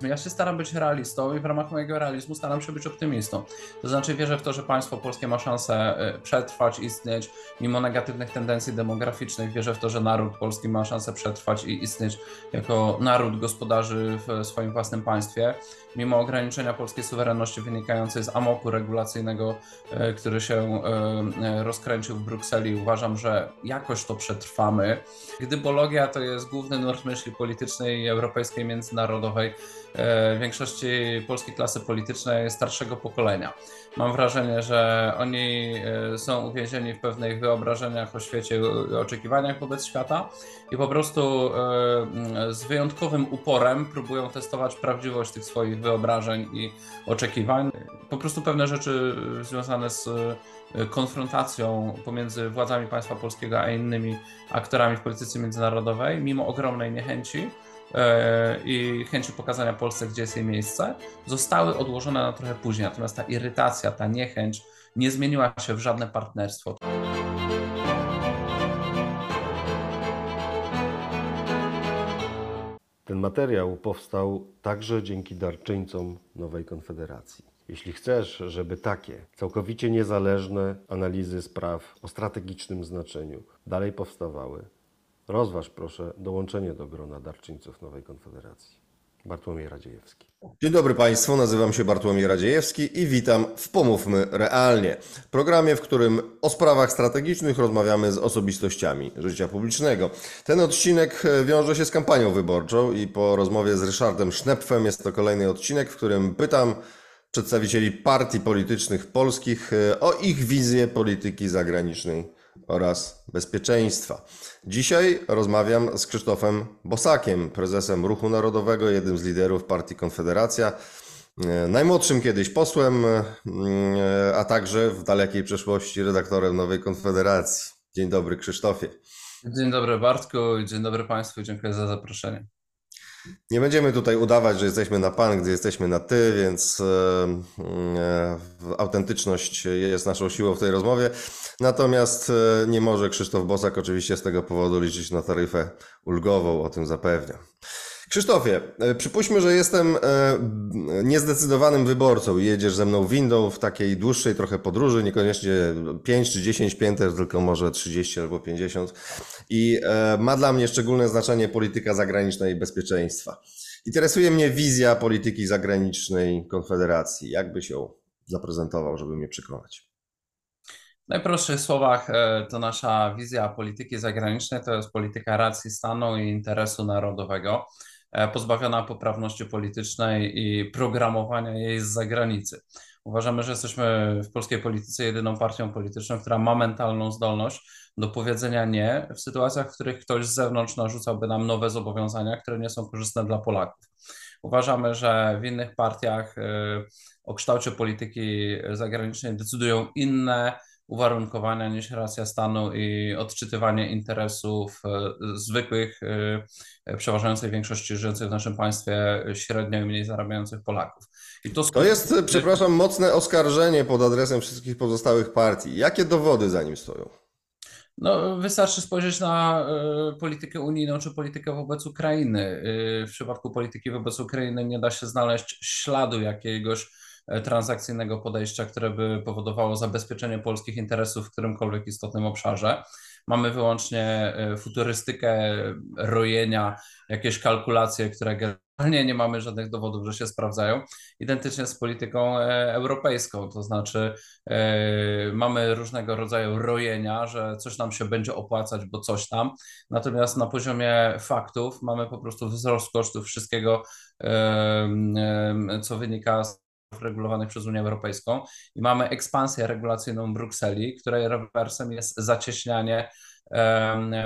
Ja się staram być realistą i w ramach mojego realizmu staram się być optymistą. To znaczy wierzę w to, że państwo polskie ma szansę e, przetrwać, istnieć mimo negatywnych tendencji demograficznych. Wierzę w to, że naród polski ma szansę przetrwać i istnieć jako naród gospodarzy w swoim własnym państwie. Mimo ograniczenia polskiej suwerenności wynikającej z amoku regulacyjnego, e, który się e, rozkręcił w Brukseli, uważam, że jakoś to przetrwamy. Gdybologia to jest główny nurt myśli politycznej i europejskiej międzynarodowej większości polskiej klasy politycznej starszego pokolenia. Mam wrażenie, że oni e, są uwięzieni w pewnych wyobrażeniach o świecie oczekiwaniach wobec świata i po prostu e, z wyjątkowym uporem próbują testować prawdziwość tych swoich wyobrażeń i oczekiwań. Po prostu pewne rzeczy związane z konfrontacją pomiędzy władzami państwa polskiego a innymi aktorami w polityce międzynarodowej, mimo ogromnej niechęci, E, i chęci pokazania Polsce, gdzie jest jej miejsce, zostały odłożone na trochę później. Natomiast ta irytacja, ta niechęć nie zmieniła się w żadne partnerstwo. Ten materiał powstał także dzięki darczyńcom Nowej Konfederacji. Jeśli chcesz, żeby takie całkowicie niezależne analizy spraw o strategicznym znaczeniu dalej powstawały, Rozważ proszę dołączenie do grona darczyńców Nowej Konfederacji. Bartłomiej Radziejewski. Dzień dobry Państwu, nazywam się Bartłomiej Radziejewski i witam w Pomówmy Realnie, programie, w którym o sprawach strategicznych rozmawiamy z osobistościami życia publicznego. Ten odcinek wiąże się z kampanią wyborczą i po rozmowie z Ryszardem Sznepfem jest to kolejny odcinek, w którym pytam przedstawicieli partii politycznych polskich o ich wizję polityki zagranicznej oraz bezpieczeństwa. Dzisiaj rozmawiam z Krzysztofem Bosakiem, prezesem Ruchu Narodowego, jednym z liderów partii Konfederacja, e, najmłodszym kiedyś posłem, e, a także w dalekiej przeszłości redaktorem Nowej Konfederacji. Dzień dobry Krzysztofie. Dzień dobry Bartku, dzień dobry Państwu, dziękuję za zaproszenie. Nie będziemy tutaj udawać, że jesteśmy na pan, gdy jesteśmy na ty, więc e, autentyczność jest naszą siłą w tej rozmowie. Natomiast e, nie może Krzysztof Bosak oczywiście z tego powodu liczyć na taryfę ulgową, o tym zapewniam. Krzysztofie, e, przypuśćmy, że jestem e, niezdecydowanym wyborcą jedziesz ze mną windą w takiej dłuższej trochę podróży, niekoniecznie 5 czy 10 pięter, tylko może 30 albo 50 i e, ma dla mnie szczególne znaczenie polityka zagraniczna i bezpieczeństwa. Interesuje mnie wizja polityki zagranicznej Konfederacji. Jak byś ją zaprezentował, żeby mnie przekonać? W najprostszych słowach to nasza wizja polityki zagranicznej to jest polityka racji stanu i interesu narodowego. E, pozbawiona poprawności politycznej i programowania jej z zagranicy. Uważamy, że jesteśmy w polskiej polityce jedyną partią polityczną, która ma mentalną zdolność do powiedzenia nie w sytuacjach, w których ktoś z zewnątrz narzucałby nam nowe zobowiązania, które nie są korzystne dla Polaków. Uważamy, że w innych partiach e, o kształcie polityki zagranicznej decydują inne uwarunkowania niż racja stanu i odczytywanie interesów e, zwykłych, e, przeważającej większości żyjących w naszym państwie średnio i mniej zarabiających Polaków. I to, to jest, przepraszam, mocne oskarżenie pod adresem wszystkich pozostałych partii. Jakie dowody za nim stoją? No, wystarczy spojrzeć na y, politykę unijną czy politykę wobec Ukrainy. Y, w przypadku polityki wobec Ukrainy nie da się znaleźć śladu jakiegoś E, transakcyjnego podejścia, które by powodowało zabezpieczenie polskich interesów w którymkolwiek istotnym obszarze. Mamy wyłącznie e, futurystykę rojenia, jakieś kalkulacje, które generalnie nie mamy żadnych dowodów, że się sprawdzają. Identycznie z polityką e, europejską, to znaczy mamy różnego rodzaju rojenia, że coś nam się będzie opłacać, bo coś tam. Natomiast na poziomie faktów mamy po prostu wzrost kosztów wszystkiego, co wynika z regulowanych przez Unię Europejsą i mamy ekspansję regulacyjną Brukseli, której rewersem jest zacieśnianie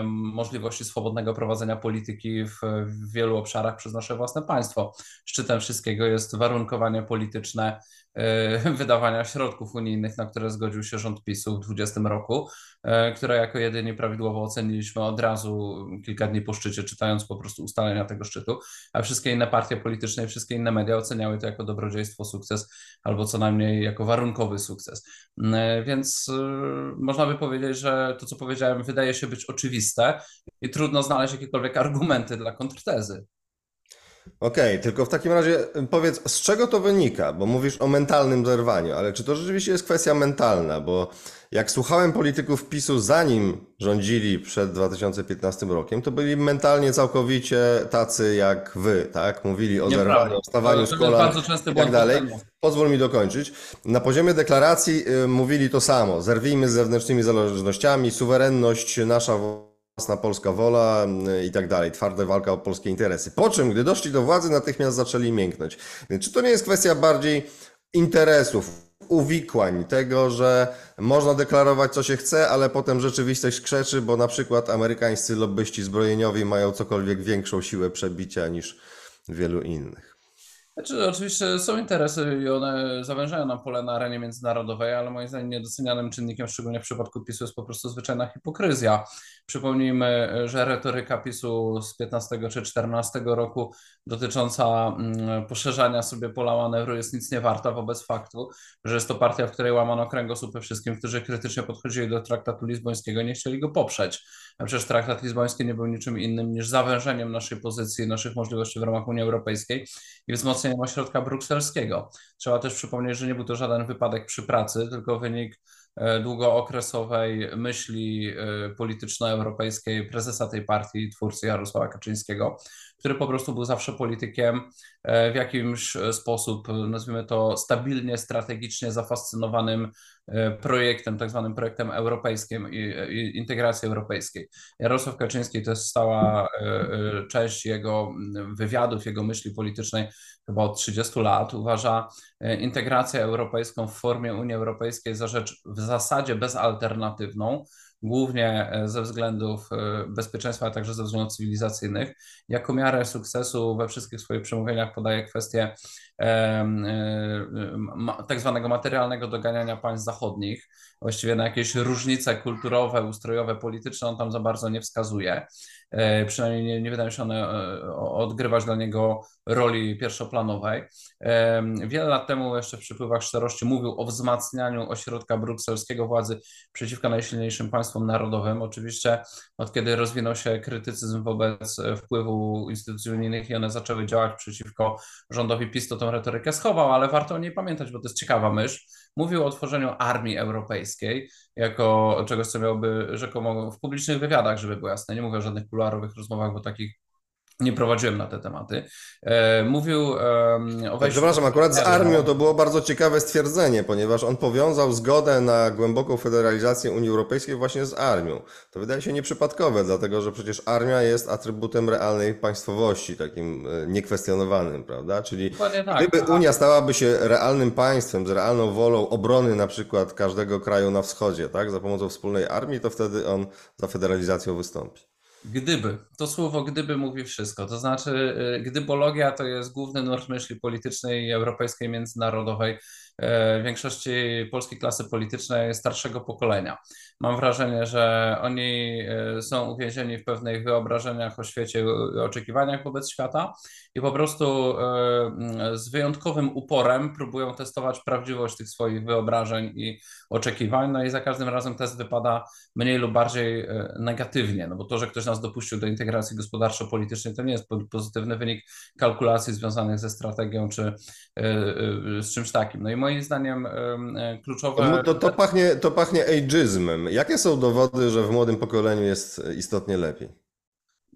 możliwości swobodnego prowadzenia polityki w, w wielu obszarach przez nasze własne państwo. Szczytem wszystkiego jest warunkowanie polityczne wydawania środków unijnych, na które zgodził się rząd PiSu w 2020 roku, e, które jako jedynie prawidłowo oceniliśmy od razu kilka dni po szczycie, czytając po prostu ustalenia tego szczytu, a wszystkie inne partie polityczne i wszystkie inne media oceniały to jako dobrodziejstwo, sukces albo co najmniej jako warunkowy sukces. E, więc można by powiedzieć, że to, co powiedziałem, wydaje się być oczywiste i trudno znaleźć jakiekolwiek argumenty dla kontrtezy. Okej, okay, tylko w takim razie powiedz, z czego to wynika? Bo mówisz o mentalnym zerwaniu, ale czy to rzeczywiście jest kwestia mentalna? Bo jak słuchałem polityków PiSu zanim rządzili przed 2015 rokiem, to byli mentalnie całkowicie tacy jak wy, tak? Mówili o Nieprawda. zerwaniu, o stawaniu z kolan i tak dalej. Pozwól mi dokończyć. Na poziomie deklaracji y, mówili to samo. Zerwijmy z zewnętrznymi zależnościami, suwerenność nasza własna polska wola y, i tak dalej, twarda walka o polskie interesy. Po czym, gdy doszli do władzy, natychmiast zaczęli mięknąć. Czy to nie jest kwestia bardziej interesów, uwikłań, tego, że można deklarować co się chce, ale potem rzeczywistość krzeczy, bo na przykład amerykańscy lobbyści zbrojeniowi mają cokolwiek większą siłę przebicia niż wielu innych. Znaczy, oczywiście są interesy i one zawężają nam pole na arenie międzynarodowej, ale moim zdaniem niedocenianym czynnikiem, szczególnie w przypadku PiSu, jest po prostu zwyczajna hipokryzja. Przypomnijmy, że retoryka PiSu z 15 czy 14 roku dotycząca mm, poszerzania sobie pola manewru jest nic nie warta wobec faktu, że jest to partia, w której łamano kręgosłupy wszystkim, którzy krytycznie podchodzili do traktatu lizbońskiego, nie chcieli go poprzeć. A przecież traktat lizboński nie był niczym innym niż zawężeniem naszej pozycji, naszych możliwości w ramach Unii Europejskiej i wzmocnieniem ośrodka brukselskiego. Trzeba też przypomnieć, że nie był to żaden wypadek przy pracy, tylko wynik długookresowej myśli e, polityczno-europejskiej prezesa tej partii, twórcy Jarosława Kaczyńskiego, który po prostu był zawsze politykiem e, w jakimś sposób, nazwijmy to, stabilnie, strategicznie zafascynowanym projektem, tak zwanym projektem europejskim i integracji europejskiej. Jarosław Kaczyński to jest stała część jego wywiadów, jego myśli politycznej chyba od 30 lat. Uważa integrację europejską w formie Unii Europejskiej za rzecz w zasadzie bezalternatywną, głównie e, ze względów e, bezpieczeństwa, a także ze względów cywilizacyjnych. Jako miarę sukcesu we wszystkich swoich przemówieniach podaje kwestię e, tak zwanego materialnego doganiania państw zachodnich. Właściwie na jakieś różnice kulturowe, ustrojowe, polityczne on tam za bardzo nie wskazuje. Przynajmniej nie, nie wydają się one odgrywać dla niego roli pierwszoplanowej. Wiele lat temu jeszcze w przypływach szczerości mówił o wzmacnianiu ośrodka brukselskiego władzy przeciwko najsilniejszym państwom narodowym. Oczywiście od kiedy rozwinął się krytycyzm wobec wpływu instytucji unijnych i one zaczęły działać przeciwko rządowi PiS, to tą retorykę schował, ale warto o niej pamiętać, bo to jest ciekawa myśl. Mówił o tworzeniu armii europejskiej jako czegoś, co miałoby rzekomo w publicznych wywiadach, żeby było jasne. Nie mówię o żadnych kuluarowych rozmowach, bo takich nie prowadziłem na te tematy. E, mówił o wejściu... Tak, przepraszam, akurat z armią to było bardzo ciekawe stwierdzenie, ponieważ on powiązał zgodę na głęboką federalizację Unii Europejskiej właśnie z armią. To wydaje się nieprzypadkowe, dlatego że przecież armia jest atrybutem realnej państwowości, takim e, niekwestionowanym, prawda? Czyli tak, gdyby tak. Unia stałaby się realnym państwem z realną wolą obrony na przykład każdego kraju na wschodzie, tak, za pomocą wspólnej armii, to wtedy on za federalizacją wystąpi. Gdyby, to słowo gdyby mówi wszystko. To znaczy, y, gdybologia to jest główny nurt myśli politycznej, europejskiej, międzynarodowej w większości polskiej klasy politycznej starszego pokolenia. Mam wrażenie, że oni e, są uwięzieni w pewnych wyobrażeniach o świecie i oczekiwaniach wobec świata i po prostu e, z wyjątkowym uporem próbują testować prawdziwość tych swoich wyobrażeń i oczekiwań. No i za każdym razem test wypada mniej lub bardziej negatywnie, no bo to, że ktoś nas dopuścił do integracji gospodarczo-politycznej, to nie jest pozytywny wynik kalkulacji związanych ze strategią czy z czymś takim. No i moim zdaniem e, kluczowe. No to, to, pachnie, to pachnie ageizmem. Jakie są dowody, że w młodym pokoleniu jest istotnie lepiej?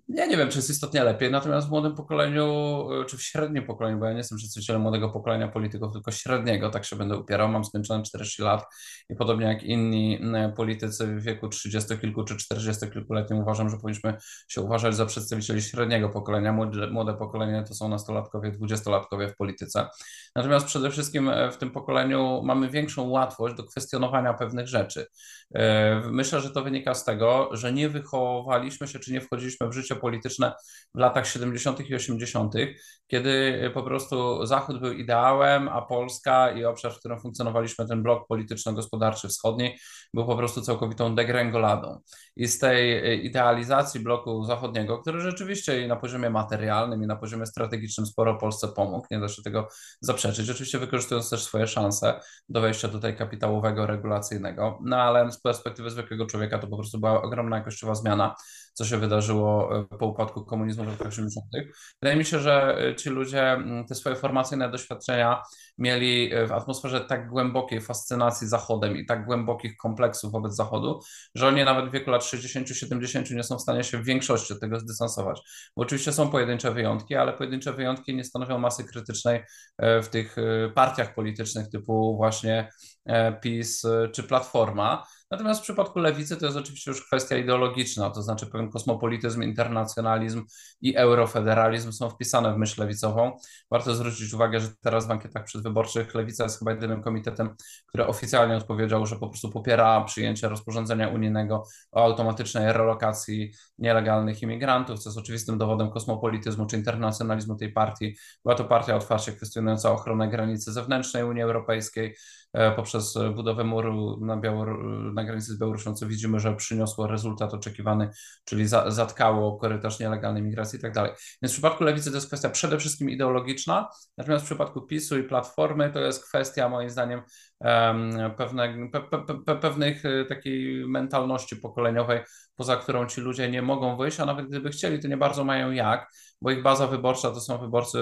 Ja nie wiem, czy jest istotnie lepiej, natomiast w młodym pokoleniu, e, czy w średnim pokoleniu, bo ja nie jestem przedstawicielem młodego pokolenia polityków, tylko średniego, tak się będę upierał. Mam skończone 40 lat i podobnie jak inni politycy w wieku 30 kilku czy 40 kilkuletnim uważam, że powinniśmy się uważać za przedstawicieli średniego pokolenia. Młode, młode pokolenie to są nastolatkowie, dwudziestolatkowie w polityce. Natomiast przede wszystkim e, w tym pokoleniu mamy większą łatwość do kwestionowania pewnych rzeczy. E, myślę, że to wynika z tego, że nie wychowaliśmy się czy nie wchodziliśmy w życie polityczne w latach 70. i 80., kiedy po prostu Zachód był ideałem, a Polska i obszar, w którym funkcjonowaliśmy, ten blok polityczno-gospodarczy wschodni, był po prostu całkowitą degrengoladą. I z tej idealizacji bloku zachodniego, który rzeczywiście i na poziomie materialnym, i na poziomie strategicznym sporo Polsce pomógł, nie da się tego zaprzeczyć, oczywiście wykorzystując też swoje szanse do wejścia tutaj kapitałowego, regulacyjnego, no ale z perspektywy zwykłego człowieka to po prostu była ogromna jakościowa zmiana co się wydarzyło po upadku komunizmu w latach 80. Wydaje mi się, że ci ludzie mm, te swoje formacyjne doświadczenia mieli w atmosferze tak głębokiej fascynacji Zachodem i tak głębokich kompleksów wobec Zachodu, że oni nawet w wieku lat 60-70 nie są w stanie się w większości od tego zdystansować. Bo oczywiście są pojedyncze wyjątki, ale pojedyncze wyjątki nie stanowią masy krytycznej e, w tych e, partiach politycznych typu właśnie e, PiS czy Platforma. Natomiast w przypadku lewicy to jest oczywiście już kwestia ideologiczna, to znaczy pewien kosmopolityzm, internacjonalizm i eurofederalizm są wpisane w myśl lewicową. Warto zwrócić uwagę, że teraz w ankietach przedwyborczych lewica jest chyba jedynym komitetem, który oficjalnie odpowiedział, że po prostu popiera przyjęcie rozporządzenia unijnego o automatycznej relokacji nielegalnych imigrantów, co jest oczywistym dowodem kosmopolityzmu czy internacjonalizmu tej partii. Była to partia otwarcie kwestionująca ochronę granicy zewnętrznej Unii Europejskiej, E, poprzez budowę muru na, Białor na granicy z Białorusią, co widzimy, że przyniosło rezultat oczekiwany, czyli za zatkało korytarz nielegalnej migracji i tak dalej. Więc w przypadku lewicy to jest kwestia przede wszystkim ideologiczna, natomiast w przypadku PiSu i Platformy to jest kwestia moim zdaniem pewne, pe, pe, pe, pewnych e, takiej mentalności pokoleniowej, poza którą ci ludzie nie mogą wyjść, a nawet gdyby chcieli, to nie bardzo mają jak, bo ich baza wyborcza to są wyborcy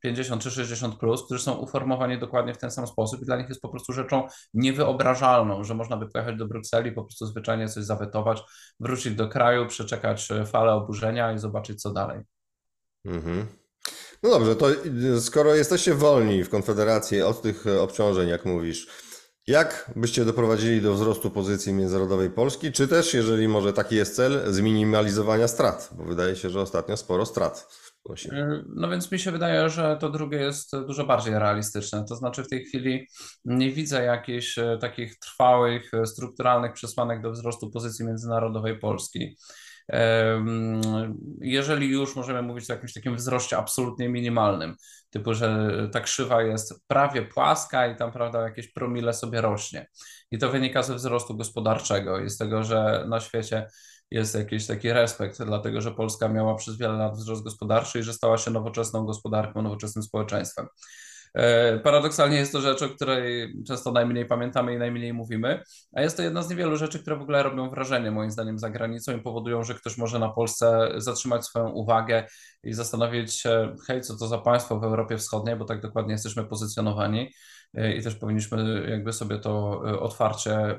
50 czy 60, plus, którzy są uformowani dokładnie w ten sam sposób i dla nich jest po prostu rzeczą niewyobrażalną, że można by pojechać do Brukseli, po prostu zwyczajnie coś zawetować, wrócić do kraju, przeczekać e, falę oburzenia i zobaczyć, co dalej. Mhm. No dobrze, to skoro jesteście wolni w Konfederacji od tych e, obciążeń, jak mówisz, jak byście doprowadzili do wzrostu pozycji międzynarodowej Polski, czy też, jeżeli może taki jest cel, zminimalizowania strat? Bo wydaje się, że ostatnio sporo strat E, no więc mi się wydaje, że to drugie jest dużo bardziej realistyczne. To znaczy w tej chwili nie widzę jakichś e, takich trwałych, e, strukturalnych przesłanek do wzrostu pozycji międzynarodowej Polski. Jeżeli już możemy mówić o jakimś takim wzroście absolutnie minimalnym, typu, że ta krzywa jest prawie płaska i tam, prawda, jakieś promile sobie rośnie. I to wynika ze wzrostu gospodarczego i z tego, że na świecie jest jakiś taki respekt, dlatego że Polska miała przez wiele lat wzrost gospodarczy i że stała się nowoczesną gospodarką, nowoczesnym społeczeństwem. E, paradoksalnie jest to rzecz, o której często najmniej pamiętamy i najmniej mówimy, a jest to jedna z niewielu rzeczy, które w ogóle robią wrażenie moim zdaniem za granicą i powodują, że ktoś może na Polsce zatrzymać swoją uwagę i zastanowić się, hej, co to za państwo w Europie Wschodniej, bo tak dokładnie jesteśmy pozycjonowani i też powinniśmy jakby sobie to e, otwarcie, e,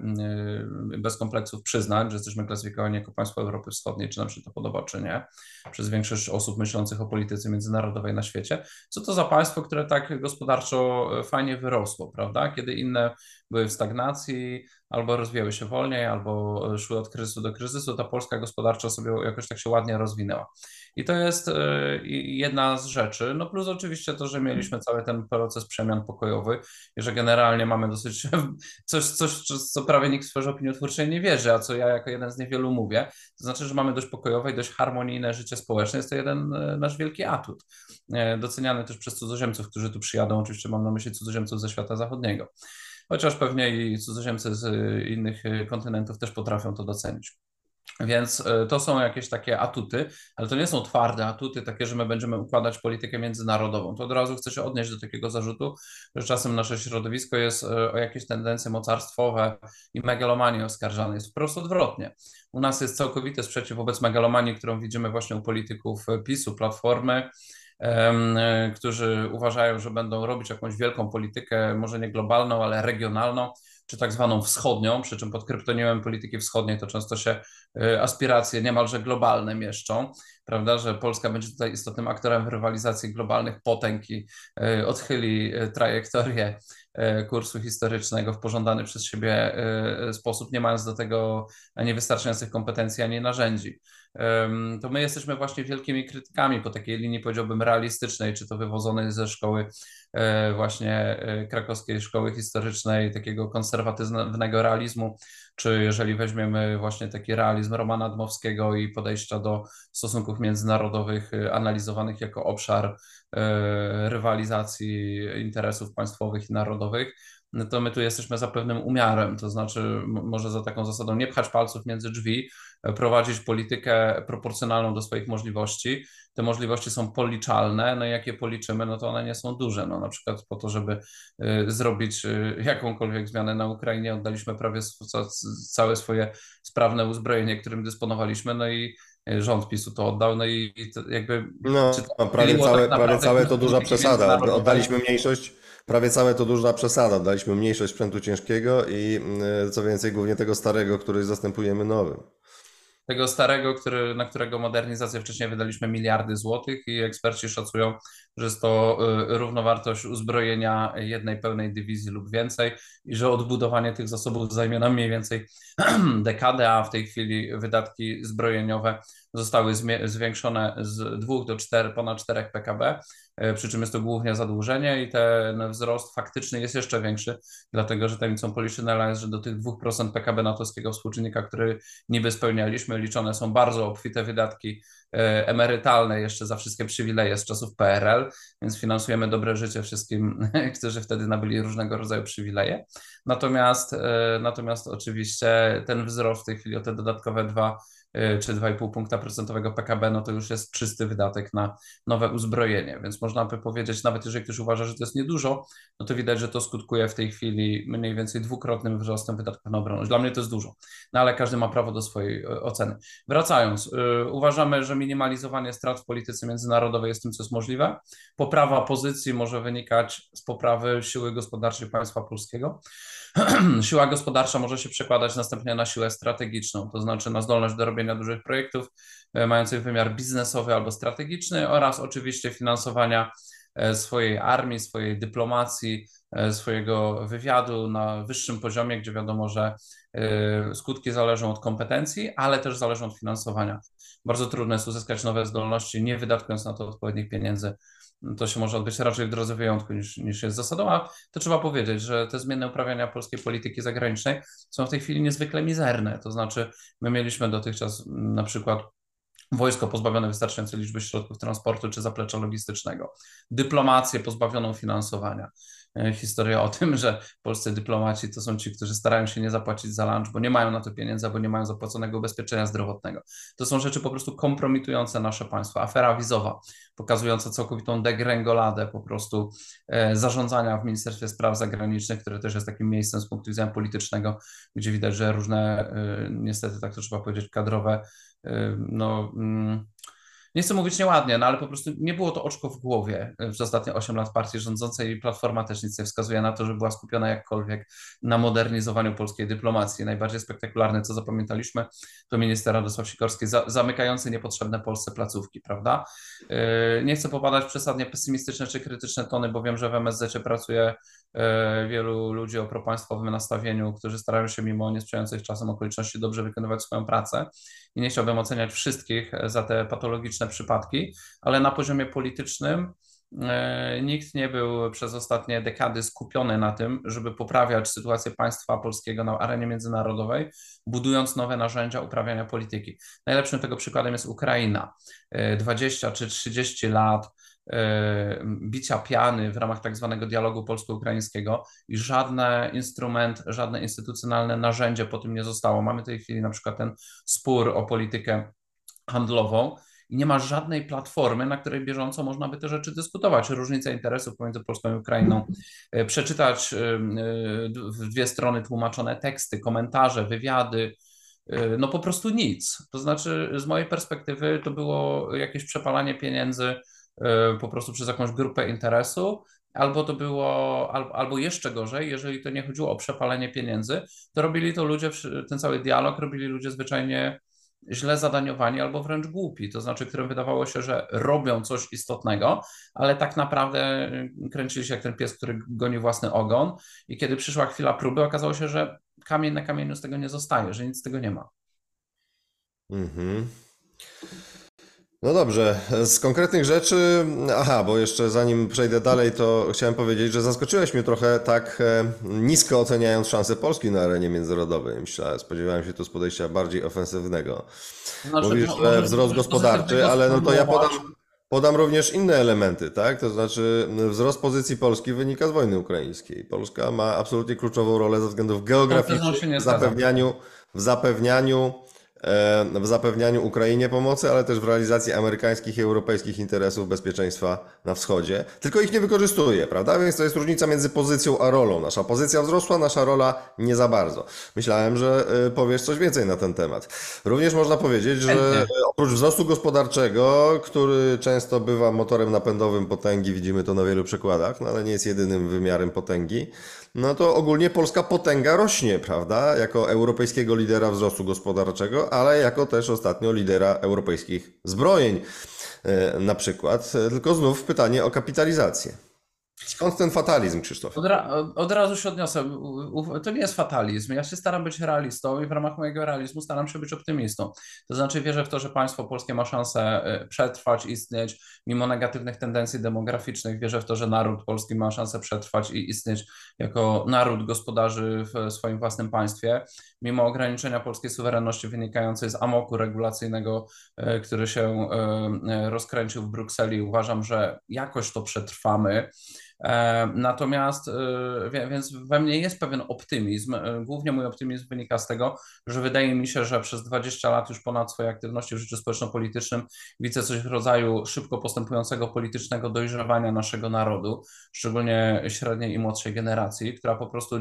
bez kompleksów przyznać, że jesteśmy klasyfikowani jako państwo Europy Wschodniej, czy nam się to podoba, czy nie, przez większość osób myślących o polityce międzynarodowej na świecie. Co to za państwo, które tak gospodarczo fajnie wyrosło, prawda? Kiedy inne były w stagnacji, albo rozwijały się wolniej, albo szły od kryzysu do kryzysu, ta polska gospodarcza sobie jakoś tak się ładnie rozwinęła. I to jest e, jedna z rzeczy. No plus oczywiście to, że mieliśmy cały ten proces przemian pokojowy i że generalnie mamy dosyć coś, coś co prawie nikt w sferze opiniotwórczej nie wierzy, a co ja jako jeden z niewielu mówię. To znaczy, że mamy dość pokojowe i dość harmonijne życie społeczne. Jest to jeden e, nasz wielki atut. E, doceniany też przez cudzoziemców, którzy tu przyjadą. Oczywiście mam na myśli cudzoziemców ze świata zachodniego chociaż pewnie i cudzoziemcy z innych kontynentów też potrafią to docenić. Więc e, to są jakieś takie atuty, ale to nie są twarde atuty, takie, że my będziemy układać politykę międzynarodową. To od razu chcę się odnieść do takiego zarzutu, że czasem nasze środowisko jest e, o jakieś tendencje mocarstwowe i megalomanii oskarżane. Jest wprost odwrotnie. U nas jest całkowity sprzeciw wobec megalomanii, którą widzimy właśnie u polityków PiSu, Platformy, e, którzy uważają, że będą robić jakąś wielką politykę, może nie globalną, ale regionalną, czy tak zwaną wschodnią, przy czym pod kryptonimem polityki wschodniej to często się y, aspiracje niemalże globalne mieszczą, prawda, że Polska będzie tutaj istotnym aktorem w rywalizacji globalnych potęg i y, odchyli y, trajektorię kursu historycznego w pożądany przez siebie sposób, nie mając do tego ani wystarczających kompetencji, ani narzędzi. To my jesteśmy właśnie wielkimi krytykami po takiej linii, powiedziałbym, realistycznej, czy to wywodzonej ze szkoły właśnie e, krakowskiej szkoły historycznej, takiego konserwatywnego realizmu, czy jeżeli weźmiemy właśnie taki realizm Romana Dmowskiego i podejścia do stosunków międzynarodowych e, analizowanych jako obszar rywalizacji interesów państwowych i narodowych, to my tu jesteśmy za pewnym umiarem, to znaczy może za taką zasadą nie pchać palców między drzwi, prowadzić politykę proporcjonalną do swoich możliwości. Te możliwości są policzalne, no i jak je policzymy, no to one nie są duże. No na przykład po to, żeby y, zrobić y, jakąkolwiek zmianę na Ukrainie, oddaliśmy prawie całe swoje sprawne uzbrojenie, którym dysponowaliśmy, no i rząd PiSu to oddał, no i jakby... No, prawie całe, tak prawie całe to duża przesada. Oddaliśmy mniejszość, prawie całe to duża przesada. Oddaliśmy mniejszość sprzętu ciężkiego i mm, co więcej, głównie tego starego, który zastępujemy nowym. tego starego, który, na którego modernizację wcześniej wydaliśmy miliardy złotych i eksperci szacują, że jest to y, równowartość uzbrojenia jednej pełnej dywizji lub więcej i że odbudowanie tych zasobów zajmie nam mniej więcej dekadę, a w tej chwili wydatki zbrojeniowe zostały zwiększone z 2 do 4, ponad 4 PKB, przy czym jest to głównie zadłużenie i ten wzrost faktyczny jest jeszcze większy, dlatego że tajemnicą Poliszynela jest, że do tych 2% PKB natowskiego współczynnika, który niby spełnialiśmy, liczone są bardzo obfite wydatki e, emerytalne jeszcze za wszystkie przywileje z czasów PRL, więc finansujemy dobre życie wszystkim, którzy wtedy nabyli różnego rodzaju przywileje. Natomiast, e, natomiast oczywiście ten wzrost w tej chwili o te dodatkowe 2 e, czy 2,5 punkta procentowego PKB, no to już jest czysty wydatek na nowe uzbrojenie, więc można by powiedzieć, nawet jeżeli ktoś uważa, że to jest niedużo, no to widać, że to skutkuje w tej chwili mniej więcej dwukrotnym wzrostem wydatków na obronność. Dla mnie to jest dużo, no ale każdy ma prawo do swojej e, oceny. Wracając, y, uważamy, że minimalizowanie strat w polityce międzynarodowej jest tym, co jest możliwe. Poprawa pozycji może wynikać z poprawy siły gospodarczej państwa polskiego. Siła gospodarcza może się przekładać następnie na siłę strategiczną, to znaczy na zdolność do robienia dużych projektów e, mających wymiar biznesowy albo strategiczny oraz oczywiście finansowania e, swojej armii, swojej dyplomacji, e, swojego wywiadu na wyższym poziomie, gdzie wiadomo, że skutki zależą od kompetencji, ale też zależą od finansowania. Bardzo trudno jest uzyskać nowe zdolności, nie wydatkując na to odpowiednich pieniędzy. To się może odbyć raczej w drodze wyjątku niż, niż jest zasadą, a to trzeba powiedzieć, że te zmienne uprawiania polskiej polityki zagranicznej są w tej chwili niezwykle mizerne. To znaczy, my mieliśmy dotychczas m, na przykład wojsko pozbawione wystarczającej liczby środków transportu czy zaplecza logistycznego, dyplomację pozbawioną finansowania. E, Historia o tym, że polscy dyplomaci to są ci, którzy starają się nie zapłacić za lunch, bo nie mają na to pieniędzy, bo nie mają zapłaconego ubezpieczenia zdrowotnego. To są rzeczy po prostu kompromitujące nasze państwo. Afera wizowa, pokazująca całkowitą degrengoladę po prostu e, zarządzania w Ministerstwie Spraw Zagranicznych, które też jest takim miejscem z punktu widzenia politycznego, gdzie widać, że różne, e, niestety tak to trzeba powiedzieć, kadrowe no, mm, nie chcę mówić nieładnie, no ale po prostu nie było to oczko w głowie przez ostatnie 8 lat partii rządzącej Platforma też nic nie wskazuje na to, że była skupiona jakkolwiek na modernizowaniu polskiej dyplomacji. Najbardziej spektakularne, co zapamiętaliśmy, to minister Radosław Sikorski za, zamykający niepotrzebne Polsce placówki, prawda? Yy, Nie chcę popadać w przesadnie pesymistyczne czy krytyczne tony, bo wiem, że w MSZ pracuje wielu ludzi o propaństwowym nastawieniu, którzy starają się mimo niesprzyjających czasem okoliczności dobrze wykonywać swoją pracę i nie chciałbym oceniać wszystkich za te patologiczne przypadki, ale na poziomie politycznym e, nikt nie był przez ostatnie dekady skupiony na tym, żeby poprawiać sytuację państwa polskiego na arenie międzynarodowej, budując nowe narzędzia uprawiania polityki. Najlepszym tego przykładem jest Ukraina. E, 20 czy 30 lat e, bicia piany w ramach tak zwanego dialogu polsko-ukraińskiego i żadne instrument, żadne instytucjonalne narzędzie po tym nie zostało. Mamy w tej chwili na przykład ten spór o politykę handlową i nie ma żadnej platformy, na której bieżąco można by te rzeczy dyskutować. Różnica interesów pomiędzy Polską i Ukrainą, e, przeczytać e, w dwie strony tłumaczone teksty, komentarze, wywiady, e, no po prostu nic. To znaczy, z mojej perspektywy, to było jakieś przepalanie pieniędzy e, po prostu przez jakąś grupę interesu. Albo to było, albo, jeszcze gorzej, jeżeli to nie chodziło o przepalenie pieniędzy, to robili to ludzie, ten cały dialog robili ludzie zwyczajnie źle zadaniowani albo wręcz głupi, to znaczy, którym wydawało się, że robią coś istotnego, ale tak naprawdę y, kręcili się jak ten pies, który goni własny ogon i kiedy przyszła chwila próby, okazało się, że kamień na kamieniu z tego nie zostaje, że nic z tego nie ma. Mhm. No dobrze, z konkretnych rzeczy, aha, bo jeszcze zanim przejdę dalej, to chciałem powiedzieć, że zaskoczyłeś mnie trochę tak e, nisko oceniając szanse Polski na arenie międzynarodowej. Myślałem, spodziewałem się tu z podejścia bardziej ofensywnego. Znaczy, Mówisz, no, że może wzrost gospodarczy, ale no to ja podam, podam również inne elementy, tak? To znaczy wzrost pozycji Polski wynika z wojny ukraińskiej. Polska ma absolutnie kluczową rolę ze względów No, geograficznych w zapewnianiu, w zapewnianiu e, w zapewnianiu Ukrainie pomocy, ale też w realizacji amerykańskich i europejskich interesów bezpieczeństwa na wschodzie. Tylko ich nie wykorzystuje, prawda? Więc to jest różnica między pozycją a rolą. Nasza pozycja wzrosła, nasza rola nie za bardzo. Myślałem, że e, powiesz coś więcej na ten temat. Również można powiedzieć, że oprócz wzrostu gospodarczego, który często bywa motorem napędowym potęgi, widzimy to na wielu przykładach, no ale nie jest jedynym wymiarem potęgi, no to ogólnie polska potęga rośnie, prawda? Jako europejskiego lidera wzrostu gospodarczego, ale jako też ostatnio lidera europejskich zbrojeń e, na przykład. E, Tylko znów pytanie o kapitalizację. Skąd ten fatalizm, Krzysztof? Od, ra od razu się odniosę. To nie jest fatalizm. Ja się staram być realistą i w ramach mojego realizmu staram się być optymistą. To znaczy wierzę w to, że państwo polskie ma szansę y, przetrwać, istnieć mimo negatywnych tendencji demograficznych. Wierzę w to, że naród polski ma szansę przetrwać i istnieć jako naród gospodarzy w swoim własnym państwie, mimo ograniczenia polskiej suwerenności wynikającej z amoku regulacyjnego, y, który się y, rozkręcił w Brukseli. Uważam, że jakoś to przetrwamy. E, Natomiast, e, więc we mnie jest pewien optymizm. E, Głównie mój optymizm wynika z tego, że wydaje mi się, że przez 20 lat już ponad swojej aktywności w życiu społeczno-politycznym widzę coś w rodzaju szybko postępującego politycznego dojrzewania naszego narodu, szczególnie średniej i młodszej generacji, która po prostu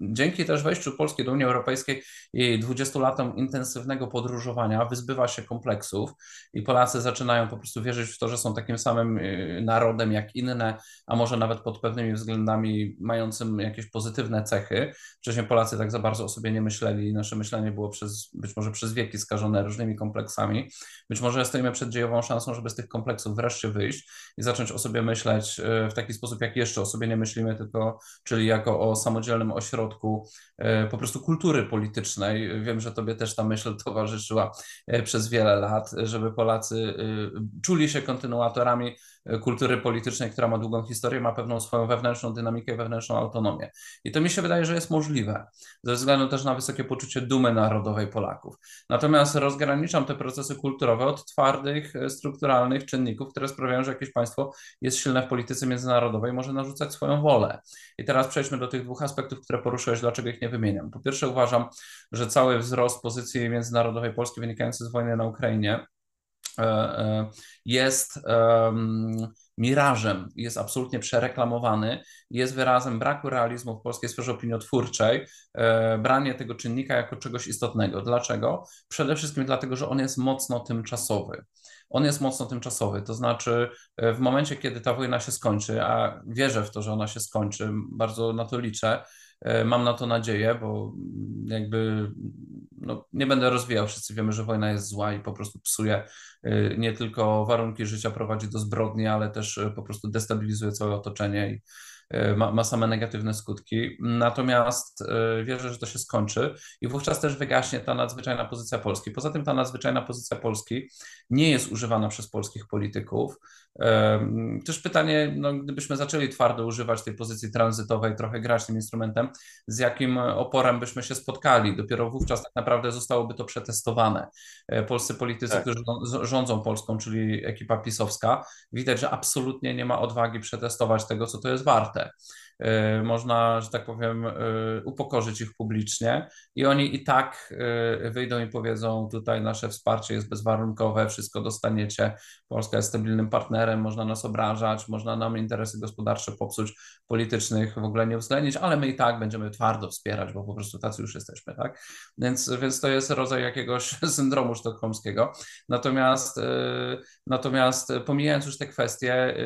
dzięki też wejściu Polski do Unii Europejskiej i 20 latom intensywnego podróżowania wyzbywa się kompleksów i Polacy zaczynają po prostu wierzyć w to, że są takim samym narodem jak inne a może nawet pod pewnymi względami mającym jakieś pozytywne cechy. Wcześniej Polacy tak za bardzo o sobie nie myśleli, nasze myślenie było przez, być może przez wieki skażone różnymi kompleksami. Być może stoimy przed dziejową szansą, żeby z tych kompleksów wreszcie wyjść i zacząć o sobie myśleć e, w taki sposób, jak jeszcze o sobie nie myślimy, tylko czyli jako o samodzielnym ośrodku e, po prostu kultury politycznej. Wiem, że tobie też ta myśl towarzyszyła e, przez wiele lat, żeby Polacy czuli się kontynuatorami kultury politycznej, która ma długą historię, ma pewną swoją wewnętrzną dynamikę, wewnętrzną autonomię. I to mi się wydaje, że jest możliwe, ze względu też na wysokie poczucie dumy narodowej Polaków. Natomiast rozgraniczam te procesy kulturowe od twardych, e, strukturalnych czynników, które sprawiają, że jakieś państwo jest silne w polityce międzynarodowej, może narzucać swoją wolę. I teraz przejdźmy do tych dwóch aspektów, które poruszyłeś, dlaczego ich nie wymieniam. Po pierwsze, uważam, że cały wzrost pozycji międzynarodowej Polski wynikający z wojny na Ukrainie jest em, mirażem, jest absolutnie przereklamowany, jest wyrazem braku realizmu w polskiej sferze opiniotwórczej, e, branie tego czynnika jako czegoś istotnego. Dlaczego? Przede wszystkim dlatego, że on jest mocno tymczasowy. On jest mocno tymczasowy, to znaczy e, w momencie, kiedy ta wojna się skończy, a wierzę w to, że ona się skończy, bardzo na to liczę, e, mam na to nadzieję, bo jakby no, nie będę rozwijał, wszyscy wiemy, że wojna jest zła i po prostu psuje y, nie tylko warunki życia, prowadzi do zbrodni, ale też y, po prostu destabilizuje całe otoczenie i ma, ma same negatywne skutki. Natomiast wierzę, że to się skończy i wówczas też wygaśnie ta nadzwyczajna pozycja Polski. Poza tym ta nadzwyczajna pozycja Polski nie jest używana przez polskich polityków. Też pytanie, no, gdybyśmy zaczęli twardo używać tej pozycji tranzytowej, trochę grać tym instrumentem, z jakim oporem byśmy się spotkali. Dopiero wówczas tak naprawdę zostałoby to przetestowane. E, Polscy politycy, Tak. którzy rząd- rządzą Polską, czyli ekipa pisowska, widać, że absolutnie nie ma odwagi przetestować tego, co to jest warte. E, Można, że tak powiem, e, upokorzyć ich publicznie i oni i tak e, wyjdą i powiedzą: Tutaj nasze wsparcie jest bezwarunkowe, wszystko dostaniecie. Polska jest stabilnym partnerem, można nas obrażać, można nam interesy gospodarcze popsuć, politycznych w ogóle nie uwzględnić, ale my i tak będziemy twardo wspierać, bo po prostu tacy już jesteśmy, tak? Więc, więc to jest rodzaj jakiegoś syndromu sztokholmskiego. Natomiast, natomiast pomijając już te kwestie,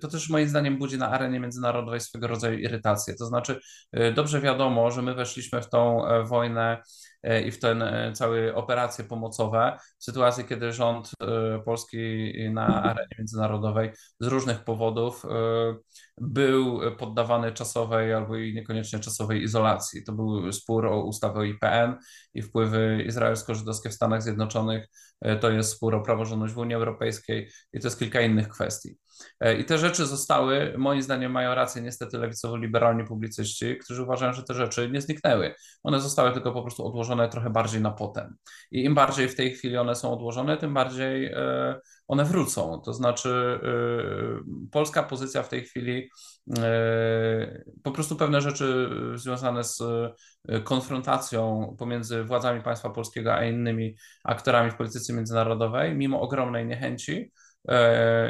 to też moim zdaniem budzi na arenie międzynarodowej swego rodzaju irytację. To znaczy, y, dobrze wiadomo, że my weszliśmy w tą e, wojnę e, i w te e, całe operacje pomocowe w sytuacji, kiedy rząd polski na arenie międzynarodowej z różnych powodów był poddawany czasowej albo i niekoniecznie czasowej izolacji. To był spór o ustawę o IPN i wpływy izraelsko-żydowskie w Stanach Zjednoczonych. E, To jest spór o praworządność w Unii Europejskiej i to jest kilka innych kwestii. E, I te rzeczy zostały, moim zdaniem mają rację niestety lewicowo-liberalni publicyści, którzy uważają, że te rzeczy nie zniknęły. One zostały tylko po prostu odłożone trochę bardziej na potem. I im bardziej w tej chwili one są odłożone, tym bardziej e, one wrócą. To znaczy, polska pozycja w tej chwili, po prostu pewne rzeczy związane z konfrontacją pomiędzy władzami państwa polskiego a innymi aktorami w polityce międzynarodowej, mimo ogromnej niechęci,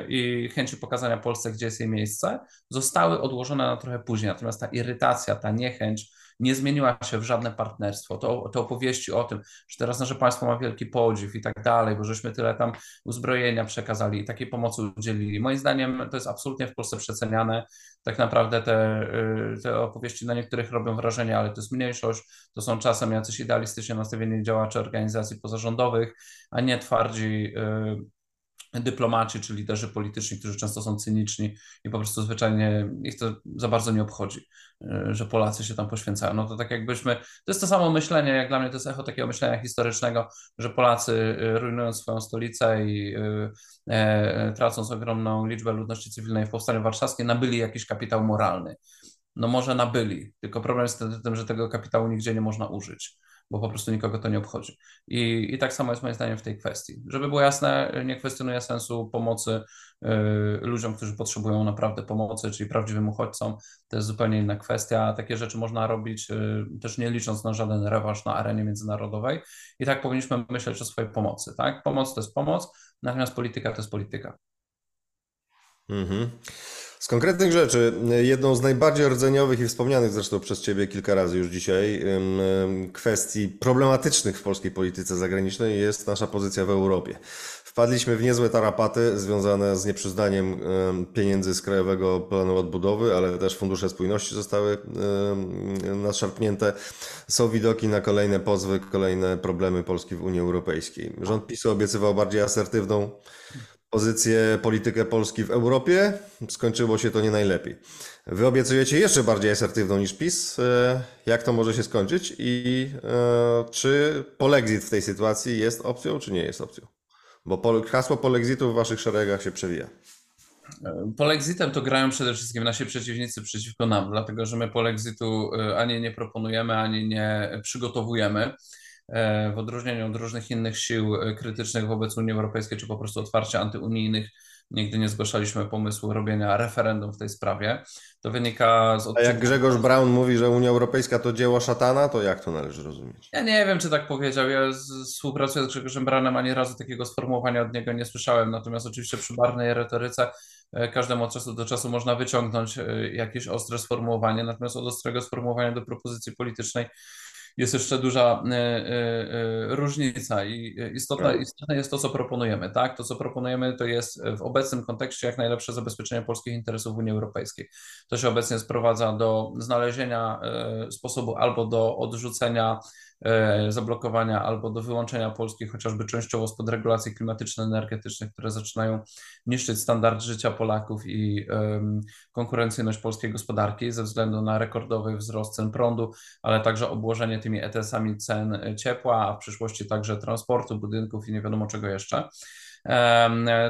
i chęci pokazania Polsce, gdzie jest jej miejsce, zostały odłożone na trochę później. Natomiast ta irytacja, ta niechęć nie zmieniła się w żadne partnerstwo. To, te opowieści o tym, że teraz nasze państwo ma wielki podziw i tak dalej, bo żeśmy tyle tam uzbrojenia przekazali i takiej pomocy udzielili. Moim zdaniem to jest absolutnie w Polsce przeceniane. Tak naprawdę te, y, te opowieści na niektórych robią wrażenie, ale to jest mniejszość. To są czasem jacyś idealistycznie nastawieni działacze organizacji pozarządowych, a nie twardzi y, dyplomaci czy liderzy polityczni, którzy często są cyniczni i po prostu zwyczajnie ich to za bardzo nie obchodzi, e, że Polacy się tam poświęcają. No to tak jakbyśmy, to jest to samo myślenie, jak dla mnie to jest echo takiego myślenia historycznego, że Polacy e, rujnując swoją stolicę i e, e, tracąc ogromną liczbę ludności cywilnej w Powstaniu Warszawskim, nabyli jakiś kapitał moralny. No może nabyli, tylko problem jest w tym, że tego kapitału nigdzie nie można użyć bo po prostu nikogo to nie obchodzi. I, I tak samo jest moim zdaniem w tej kwestii. Żeby było jasne, nie kwestionuję sensu pomocy y, ludziom, którzy potrzebują naprawdę pomocy, czyli prawdziwym uchodźcom. To jest zupełnie inna kwestia. Takie rzeczy można robić y, też nie licząc na żaden rewanż na arenie międzynarodowej. I tak powinniśmy myśleć o swojej pomocy. Tak? Pomoc to jest pomoc, natomiast polityka to jest polityka. Mhm. Z konkretnych rzeczy, jedną z najbardziej rdzeniowych i wspomnianych zresztą przez Ciebie kilka razy już dzisiaj kwestii problematycznych w polskiej polityce zagranicznej jest nasza pozycja w Europie. Wpadliśmy w niezłe tarapaty związane z nieprzyznaniem pieniędzy z Krajowego Planu Odbudowy, ale też fundusze spójności zostały nadszarpnięte. Są widoki na kolejne pozwy, kolejne problemy Polski w Unii Europejskiej. Rząd PiSu obiecywał bardziej asertywną pozycję, politykę Polski w Europie. Skończyło się to nie najlepiej. Wy obiecujecie jeszcze bardziej asertywną niż PiS. E, jak to może się skończyć i e, czy polexit w tej sytuacji jest opcją, czy nie jest opcją? Bo hasło polexitu w waszych szeregach się przewija. E, polexitem to grają przede wszystkim nasi przeciwnicy przeciwko nam, dlatego że my polexitu ani nie proponujemy, ani nie przygotowujemy. E, w odróżnieniu od różnych innych sił e, krytycznych wobec Unii Europejskiej, czy po prostu otwarcie antyunijnych, nigdy nie zgłaszaliśmy pomysłu robienia referendum w tej sprawie. To wynika z odcinka... A jak Grzegorz Braun mówi, że Unia Europejska to dzieło szatana, to jak to należy rozumieć? Ja nie wiem, czy tak powiedział. Ja współpracuję z Grzegorzem Braunem, ani razu takiego sformułowania od niego nie słyszałem. Natomiast oczywiście przy barnej retoryce e, każdemu od czasu do czasu można wyciągnąć jakieś ostre sformułowanie, natomiast od ostrego sformułowania do propozycji politycznej jest jeszcze duża e, e, e, różnica i istotne, tak. istotne jest to, co proponujemy. Tak? To, co proponujemy, to jest w obecnym kontekście jak najlepsze zabezpieczenie polskich interesów w Unii Europejskiej. To się obecnie sprowadza do znalezienia sposobu albo do odrzucenia zablokowania albo do wyłączenia Polski chociażby częściowo spod regulacji klimatyczno-energetycznych, które zaczynają niszczyć standard życia Polaków i konkurencyjność polskiej gospodarki ze względu na rekordowy wzrost cen prądu, ale także obłożenie tymi ETS-ami cen ciepła, a w przyszłości także transportu, budynków i nie wiadomo czego jeszcze.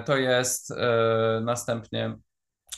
To jest e, następnie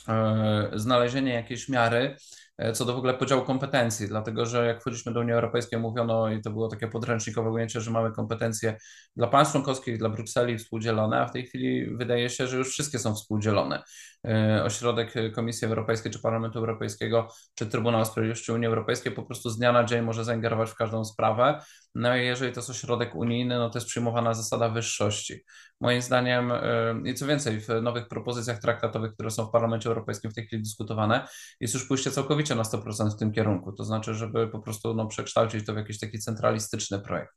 e, znalezienie jakiejś miary, E, co do w ogóle podziału kompetencji, dlatego że jak wchodziliśmy do Unii Europejskiej, mówiono i to było takie podręcznikowe ujęcie, że mamy kompetencje dla państw członkowskich, dla Brukseli współdzielone, a w tej chwili wydaje się, że już wszystkie są współdzielone. E, ośrodek Komisji Europejskiej, czy Parlamentu Europejskiego, czy Trybunał Sprawiedliwości Unii Europejskiej po prostu z dnia na dzień może zaingerować w każdą sprawę. No i jeżeli to jest ośrodek unijny, no to jest przyjmowana zasada wyższości. Moim zdaniem, e, i co więcej, w nowych propozycjach traktatowych, które są w Parlamencie Europejskim w tej chwili dyskutowane, jest już pójście całkowicie na 100% w tym kierunku. To znaczy, żeby po prostu no, przekształcić to w jakiś taki centralistyczny projekt.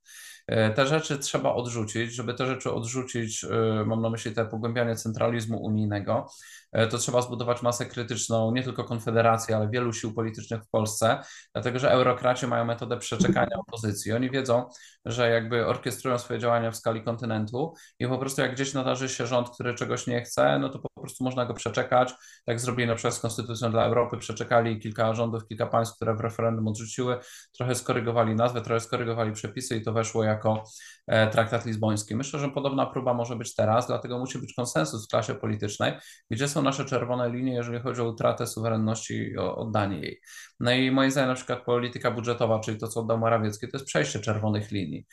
E, te rzeczy trzeba odrzucić. Żeby te rzeczy odrzucić, mam na myśli te pogłębianie centralizmu unijnego, E, to trzeba zbudować masę krytyczną nie tylko Konfederacji, ale wielu sił politycznych w Polsce, dlatego że eurokraci mają metodę przeczekania opozycji. Oni wiedzą, że jakby orkiestrują swoje działania w skali kontynentu i po prostu jak gdzieś nadarzy się rząd, który czegoś nie chce, no to po prostu można go przeczekać. Tak zrobili na przykład z Konstytucją dla Europy, przeczekali kilka rządów, kilka państw, które w referendum odrzuciły, trochę skorygowali nazwę, trochę skorygowali przepisy i to weszło jako traktat lizboński. Myślę, że podobna próba może być teraz, dlatego musi być konsensus w klasie politycznej, gdzie są nasze czerwone linie, jeżeli chodzi o utratę suwerenności i o oddanie jej. No i moim zdaniem na przykład polityka budżetowa, czyli to, co oddał Morawiecki, to jest przejście czerwonych linii,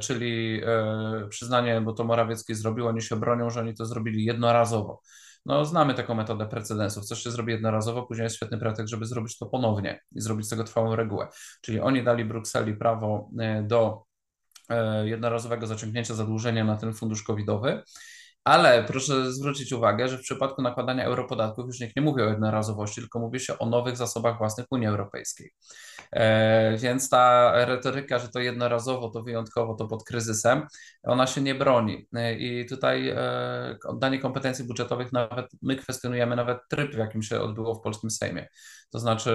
czyli przyznanie, bo to Morawiecki zrobił, oni się bronią, że oni to zrobili jednorazowo. No, znamy taką metodę precedensów. Coś się zrobi jednorazowo, później jest świetny pretekst, żeby zrobić to ponownie i zrobić z tego trwałą regułę. Czyli oni dali Brukseli prawo e, do e, jednorazowego zaciągnięcia zadłużenia na ten fundusz covidowy, ale proszę zwrócić uwagę, że w przypadku nakładania europodatków już nikt nie mówi o jednorazowości, tylko mówi się o nowych zasobach własnych Unii Europejskiej. E, więc ta retoryka, że to jednorazowo, to wyjątkowo, to pod kryzysem, ona się nie broni. E, I tutaj e, oddanie kompetencji budżetowych, nawet my kwestionujemy nawet tryb, w jakim się odbyło w polskim Sejmie. To znaczy,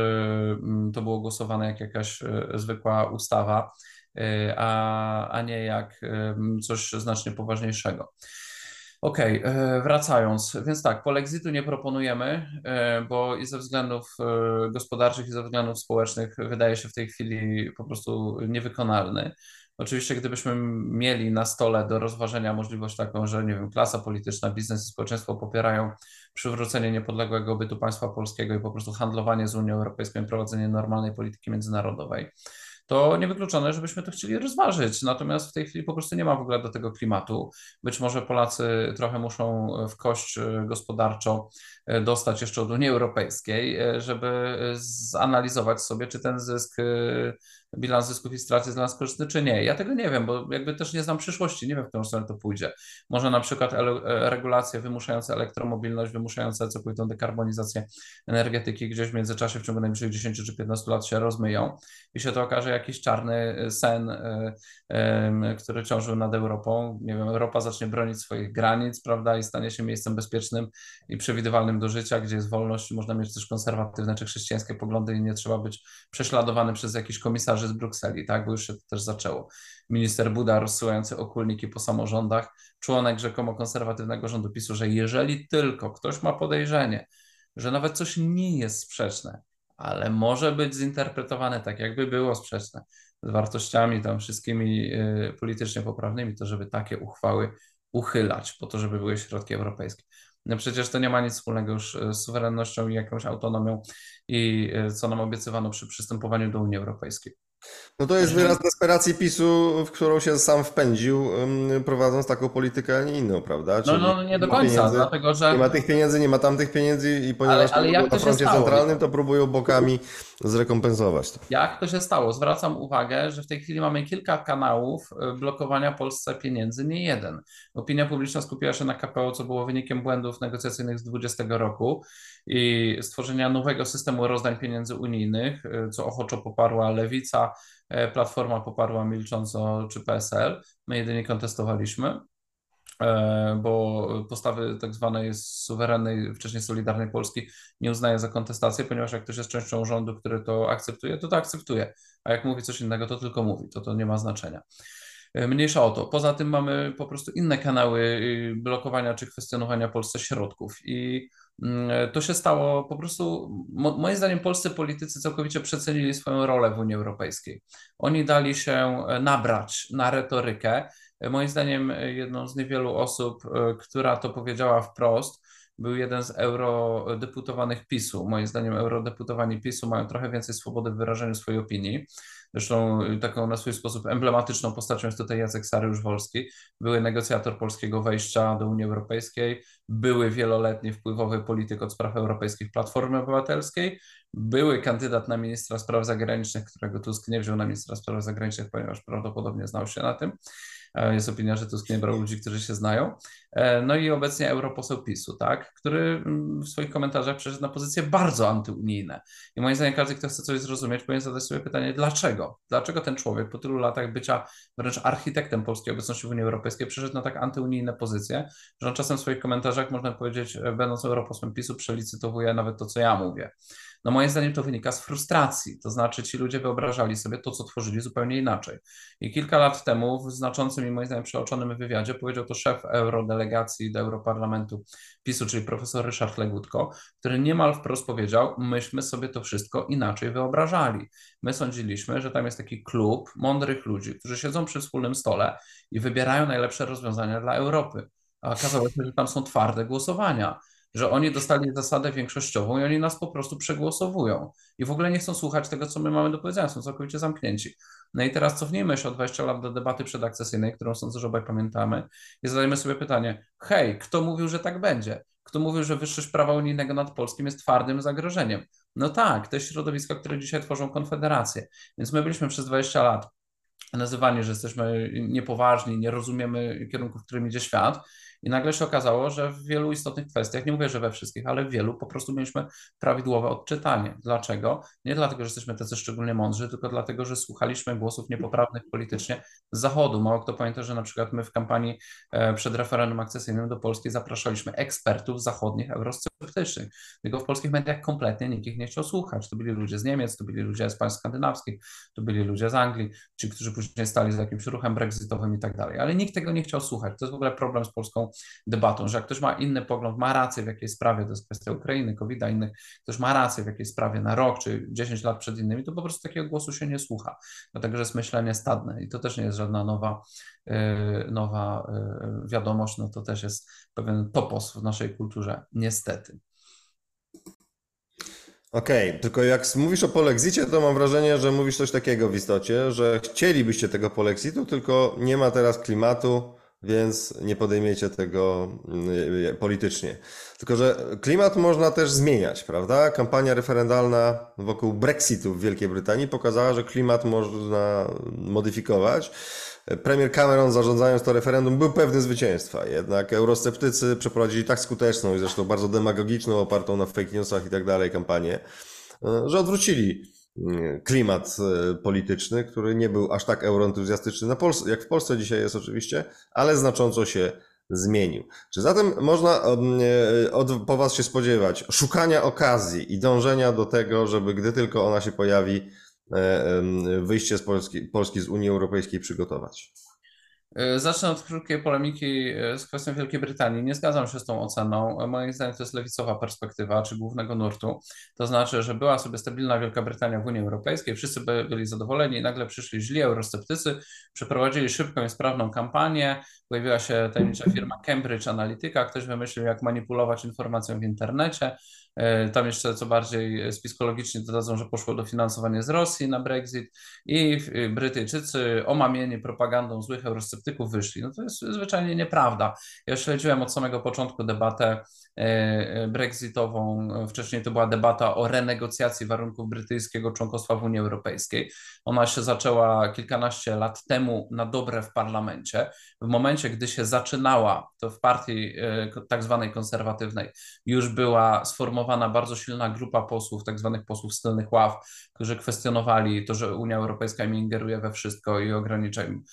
mm, to było głosowane jak jakaś zwykła ustawa, a, a nie jak coś znacznie poważniejszego. E, wracając, więc tak, polexitu nie proponujemy, e, bo i ze względów e, gospodarczych, i ze względów społecznych wydaje się w tej chwili po prostu niewykonalny. Oczywiście, gdybyśmy mieli na stole do rozważenia możliwość taką, że nie wiem, klasa polityczna, biznes i społeczeństwo popierają przywrócenie niepodległego bytu państwa polskiego i po prostu handlowanie z Unią Europejską i prowadzenie normalnej polityki międzynarodowej, to niewykluczone, żebyśmy to chcieli rozważyć. Natomiast w tej chwili po prostu nie ma w ogóle do tego klimatu. Być może Polacy trochę muszą w kość e, gospodarczo e, dostać jeszcze od Unii Europejskiej, e, żeby zanalizować sobie, czy ten zysk bilans zysków i strat jest dla nas korzystny, czy nie. Ja tego nie wiem, bo jakby też nie znam przyszłości, nie wiem, w którą stronę to pójdzie. Może na przykład regulacje wymuszające elektromobilność, wymuszające całkowitą dekarbonizację energetyki gdzieś w międzyczasie w ciągu najbliższych 10 czy 15 lat się rozmyją i się to okaże jakiś czarny sen, e, e, który ciążył nad Europą. Nie wiem, Europa zacznie bronić swoich granic, prawda, i stanie się miejscem bezpiecznym i przewidywalnym do życia, gdzie jest wolność, można mieć też konserwatywne czy chrześcijańskie poglądy i nie trzeba być prześladowany przez jakichś komisarzy z Brukseli, tak, bo już się to też zaczęło. Minister Buda rozsyłający okulniki po samorządach, członek rzekomo konserwatywnego rządu PiSu, że jeżeli tylko ktoś ma podejrzenie, że nawet coś nie jest sprzeczne, ale może być zinterpretowane tak, jakby było sprzeczne z wartościami tam wszystkimi y, politycznie poprawnymi, to żeby takie uchwały uchylać po to, żeby były środki europejskie. No przecież to nie ma nic wspólnego już z suwerennością i jakąś autonomią i y, co nam obiecywano przy przystępowaniu do Unii Europejskiej. No to jest wyraz desperacji PiSu, w którą się sam wpędził, prowadząc taką politykę, a nie inną, prawda? No, Czyli no, no nie do końca, pieniędzy, dlatego że... Nie ma tych pieniędzy, nie ma tamtych pieniędzy i ponieważ ale, ale jak na froncie centralnym, to próbują bokami zrekompensować to. Jak to się stało? Zwracam uwagę, że w tej chwili mamy kilka kanałów y, blokowania Polsce pieniędzy, nie jeden. Opinia publiczna skupiła się na KPO, co było wynikiem błędów negocjacyjnych z 2020 roku i stworzenia nowego systemu rozdań pieniędzy unijnych, y, co ochoczo poparła Lewica, e, Platforma poparła milcząco czy PSL. My jedynie kontestowaliśmy, bo postawy tak zwanej suwerennej, wcześniej Solidarnej Polski nie uznaje za kontestację, ponieważ jak ktoś jest częścią rządu, który to akceptuje, to to akceptuje, a jak mówi coś innego, to tylko mówi, to to nie ma znaczenia. E, mniejsza o to. Poza tym mamy po prostu inne kanały y, blokowania czy kwestionowania Polsce środków i mm, to się stało po prostu, moim zdaniem polscy politycy całkowicie przecenili swoją rolę w Unii Europejskiej. Oni dali się e, nabrać na retorykę. E, moim zdaniem jedną z niewielu osób, która to powiedziała wprost, był jeden z eurodeputowanych PiSu. Moim zdaniem eurodeputowani PiSu mają trochę więcej swobody w wyrażeniu swojej opinii. Zresztą taką na swój sposób emblematyczną postacią jest tutaj Jacek Saryusz-Wolski, były negocjator polskiego wejścia do Unii Europejskiej, były wieloletni wpływowy polityk od spraw europejskich Platformy Obywatelskiej, były kandydat na ministra spraw zagranicznych, którego Tusk nie wziął na ministra spraw zagranicznych, ponieważ prawdopodobnie znał się na tym. Jest opinia, że Tusk nie brał ludzi, którzy się znają. E, no i obecnie europoseł PiSu, tak, który mm, w swoich komentarzach przeszedł na pozycje bardzo antyunijne. I moim zdaniem każdy, kto chce coś zrozumieć, powinien zadać sobie pytanie, dlaczego? Dlaczego ten człowiek po tylu latach bycia wręcz architektem polskiej obecności w Unii Europejskiej przeszedł na tak antyunijne pozycje, że on czasem w swoich komentarzach, można powiedzieć, będąc europosłem PiSu, przelicytowuje nawet to, co ja mówię. No moim zdaniem to wynika z frustracji, to znaczy ci ludzie wyobrażali sobie to, co tworzyli zupełnie inaczej. I kilka lat temu w znaczącym i moim zdaniem przeoczonym wywiadzie powiedział to szef eurodelegacji do Europarlamentu PiSu, czyli profesor Ryszard Legutko, który niemal wprost powiedział, myśmy sobie to wszystko inaczej wyobrażali. My sądziliśmy, że tam jest taki klub mądrych ludzi, którzy siedzą przy wspólnym stole i wybierają najlepsze rozwiązania dla Europy. A okazało się, że tam są twarde głosowania że oni dostali zasadę większościową i oni nas po prostu przegłosowują. I w ogóle nie chcą słuchać tego, co my mamy do powiedzenia, są całkowicie zamknięci. No i teraz cofnijmy się o 20 lat do debaty przedakcesyjnej, którą sądzę, że obaj pamiętamy, i zadajmy sobie pytanie: hej, kto mówił, że tak będzie? Kto mówił, że wyższość prawa unijnego nad polskim jest twardym zagrożeniem? No tak, te środowiska, które dzisiaj tworzą konfederację. Więc my byliśmy przez 20 lat nazywani, że jesteśmy niepoważni, nie rozumiemy kierunków, w którym idzie świat. I nagle się okazało, że w wielu istotnych kwestiach, nie mówię, że we wszystkich, ale w wielu po prostu mieliśmy prawidłowe odczytanie. Dlaczego? Nie dlatego, że jesteśmy tacy szczególnie mądrzy, tylko dlatego, że słuchaliśmy głosów niepoprawnych politycznie z Zachodu. Mało kto pamięta, że na przykład my w kampanii e, przed referendum akcesyjnym do Polski zapraszaliśmy ekspertów zachodnich, eurosceptycznych. Tylko w polskich mediach kompletnie nikt ich nie chciał słuchać. To byli ludzie z Niemiec, to byli ludzie z państw skandynawskich, to byli ludzie z Anglii, ci, którzy później stali za jakimś ruchem brexitowym i tak dalej. Ale nikt tego nie chciał słuchać. To jest w ogóle problem z polską debatą, że jak ktoś ma inny pogląd, ma rację w jakiejś sprawie, to jest kwestia Ukrainy, covid innych, ktoś ma rację w jakiejś sprawie na rok czy 10 lat przed innymi, to po prostu takiego głosu się nie słucha, dlatego że jest myślenie stadne i to też nie jest żadna nowa, yy, nowa yy, wiadomość, no to też jest pewien topos w naszej kulturze, niestety. Okej, okay, tylko jak mówisz o polexicie, to mam wrażenie, że mówisz coś takiego w istocie, że chcielibyście tego polexitu, tylko nie ma teraz klimatu, więc nie podejmiecie tego mm, politycznie. Tylko, że klimat można też zmieniać, prawda? Kampania referendalna wokół Brexitu w Wielkiej Brytanii pokazała, że klimat można modyfikować. Premier Cameron zarządzając to referendum był pewny zwycięstwa, jednak eurosceptycy przeprowadzili tak skuteczną i zresztą bardzo demagogiczną, opartą na fake newsach i tak dalej kampanię, że odwrócili klimat e, polityczny, który nie był aż tak euroentuzjastyczny na Pols- jak w Polsce dzisiaj jest oczywiście, ale znacząco się zmienił. Czy zatem można e, od, po Was się spodziewać szukania okazji i dążenia do tego, żeby gdy tylko ona się pojawi, e, wyjście z Polski, Polski z Unii Europejskiej przygotować? E, zacznę od krótkiej polemiki e, z kwestią Wielkiej Brytanii. Nie zgadzam się z tą oceną. E, moim zdaniem to jest lewicowa perspektywa, czy głównego nurtu. To znaczy, że była sobie stabilna Wielka Brytania w Unii Europejskiej, wszyscy byli zadowoleni nagle przyszli źli eurosceptycy, przeprowadzili szybką i sprawną kampanię, pojawiła się tajemnicza firma Cambridge Analytica, ktoś wymyślił, jak manipulować informacją w internecie, tam jeszcze co bardziej spiskologicznie dodadzą, że poszło dofinansowanie z Rosji na Brexit i Brytyjczycy omamieni propagandą złych eurosceptyków wyszli. No to jest zwyczajnie nieprawda. Ja śledziłem od samego początku debatę e, brexitową. Wcześniej to była debata o renegocjacji warunków brytyjskiego członkostwa w Unii Europejskiej. Ona się zaczęła kilkanaście lat temu na dobre w parlamencie. W momencie, gdy się zaczynała, to w partii e, tak zwanej konserwatywnej już była sformowana bardzo silna grupa posłów, tak zwanych posłów z tylnych ław, którzy kwestionowali to, że Unia Europejska im ingeruje we wszystko i ogranicza im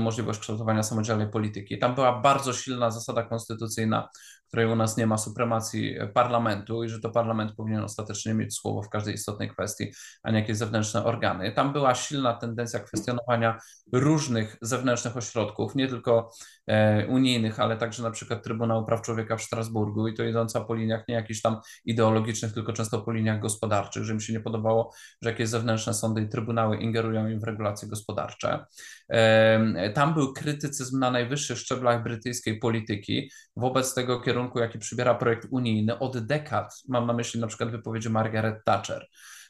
możliwość kształtowania samodzielnej polityki. Tam była bardzo silna zasada konstytucyjna, której u nas nie ma supremacji parlamentu i że to parlament powinien ostatecznie mieć słowo w każdej istotnej kwestii, a nie jakieś zewnętrzne organy. Tam była silna tendencja kwestionowania różnych zewnętrznych ośrodków, nie tylko e, unijnych, ale także na przykład Trybunału Praw Człowieka w Strasburgu i to idąca po liniach nie jakichś tam ideologicznych, tylko często po liniach gospodarczych, że mi się nie podobało, że jakieś zewnętrzne sądy i trybunały ingerują im w regulacje gospodarcze. E, tam był krytycyzm na najwyższych szczeblach brytyjskiej polityki wobec tego kierunku, kierunku, jaki przybiera projekt unijny od dekad. Mam na myśli na przykład wypowiedzi Margaret Thatcher.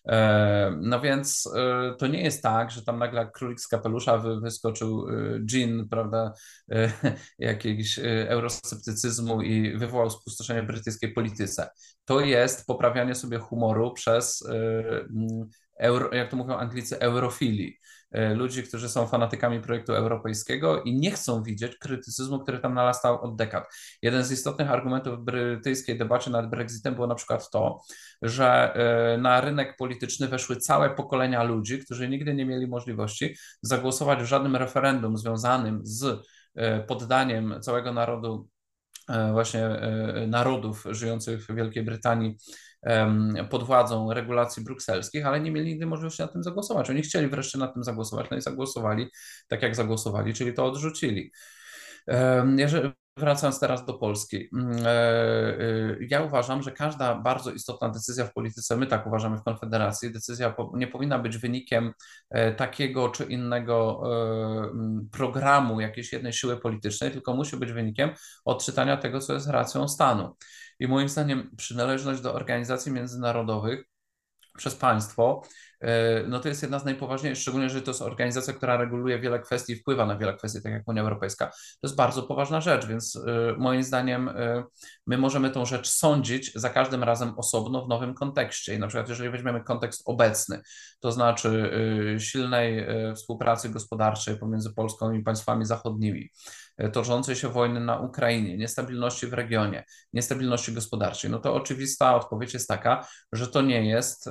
E, no więc e, to nie jest tak, że tam nagle królik z kapelusza wyskoczył dżin, prawda, e, jakiegoś eurosceptycyzmu i wywołał spustoszenie w brytyjskiej polityce. To jest poprawianie sobie humoru przez, jak to mówią Anglicy, eurofilii. E, ludzi, którzy są fanatykami projektu europejskiego i nie chcą widzieć krytycyzmu, który tam narastał od dekad. Jeden z istotnych argumentów brytyjskiej debacie nad Brexitem było na przykład to, że e, na rynek polityczny weszły całe pokolenia ludzi, którzy nigdy nie mieli możliwości zagłosować w żadnym referendum związanym z e, poddaniem całego narodu właśnie narodów żyjących w Wielkiej Brytanii pod władzą regulacji brukselskich, ale nie mieli nigdy możliwości nad tym zagłosować. Oni chcieli wreszcie nad tym zagłosować, no i zagłosowali tak, jak zagłosowali, czyli to odrzucili. Jeżeli, wracając teraz do Polski, e, e, ja uważam, że każda bardzo istotna decyzja w polityce, my tak uważamy w Konfederacji, decyzja nie powinna być wynikiem e, takiego czy innego programu jakiejś jednej siły politycznej, tylko musi być wynikiem odczytania tego, co jest racją stanu. I moim zdaniem przynależność do organizacji międzynarodowych przez państwo, no to jest jedna z najpoważniejszych, szczególnie, że to jest organizacja, która reguluje wiele kwestii, wpływa na wiele kwestii, tak jak Unia Europejska. To jest bardzo poważna rzecz, więc e, moim zdaniem e, my możemy tą rzecz sądzić za każdym razem osobno w nowym kontekście. I na przykład, jeżeli weźmiemy kontekst obecny, to znaczy silnej współpracy gospodarczej pomiędzy Polską i państwami zachodnimi, toczącej się wojny na Ukrainie, niestabilności w regionie, niestabilności gospodarczej, no to oczywista odpowiedź jest taka, że to nie jest y,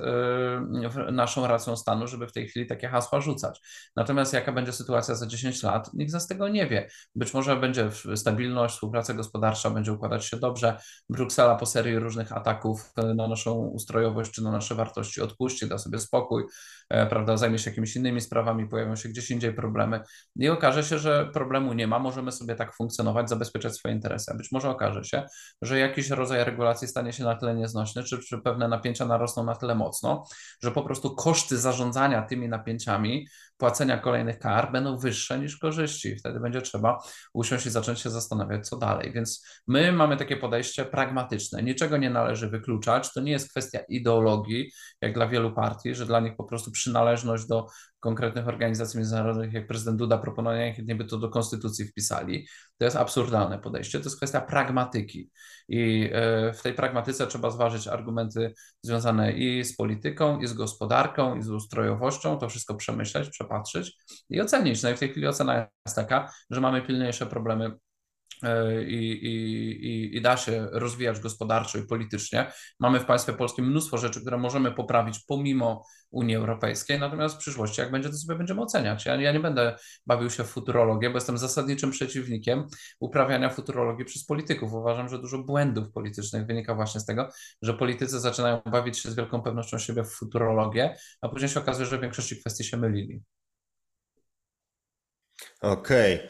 naszą racją stanu, żeby w tej chwili takie hasła rzucać. Natomiast jaka będzie sytuacja za 10 lat, nikt z tego nie wie. Być może będzie stabilność, współpraca gospodarcza będzie układać się dobrze. Bruksela po serii różnych ataków y, na naszą ustrojowość czy na nasze wartości odpuści, da sobie spokój, e, prawda, zajmie się jakimiś innymi sprawami, pojawią się gdzieś indziej problemy i okaże się, że problemu nie ma, możemy sobie tak funkcjonować, zabezpieczać swoje interesy. Być może okaże się, że jakiś rodzaj regulacji stanie się na tyle nieznośny, czy, czy pewne napięcia narosną na tyle mocno, że po prostu koszty zarządzania tymi napięciami płacenia kolejnych kar będą wyższe niż korzyści. Wtedy będzie trzeba usiąść i zacząć się zastanawiać, co dalej. Więc my mamy takie podejście pragmatyczne. Niczego nie należy wykluczać. To nie jest kwestia ideologii, jak dla wielu partii, że dla nich po prostu przynależność do konkretnych organizacji międzynarodowych, jak prezydent Duda proponuje, chętnie by to do konstytucji wpisali. To jest absurdalne podejście. To jest kwestia pragmatyki. I e, w tej pragmatyce trzeba zważyć argumenty związane i z polityką, i z gospodarką, i z ustrojowością. To wszystko przemyśleć, przepatrzeć i ocenić. No i w tej chwili ocena jest taka, że mamy pilniejsze problemy e, i, i, i, da się rozwijać gospodarczo i politycznie. Mamy w państwie polskim mnóstwo rzeczy, które możemy poprawić pomimo Unii Europejskiej, natomiast w przyszłości, jak będzie, to sobie będziemy oceniać. Ja, ja nie będę bawił się w futurologię, bo jestem zasadniczym przeciwnikiem uprawiania futurologii przez polityków. Uważam, że dużo błędów politycznych wynika właśnie z tego, że politycy zaczynają bawić się z wielką pewnością siebie w futurologię, a później się okazuje, że w większości kwestii się mylili. Okej. Okay.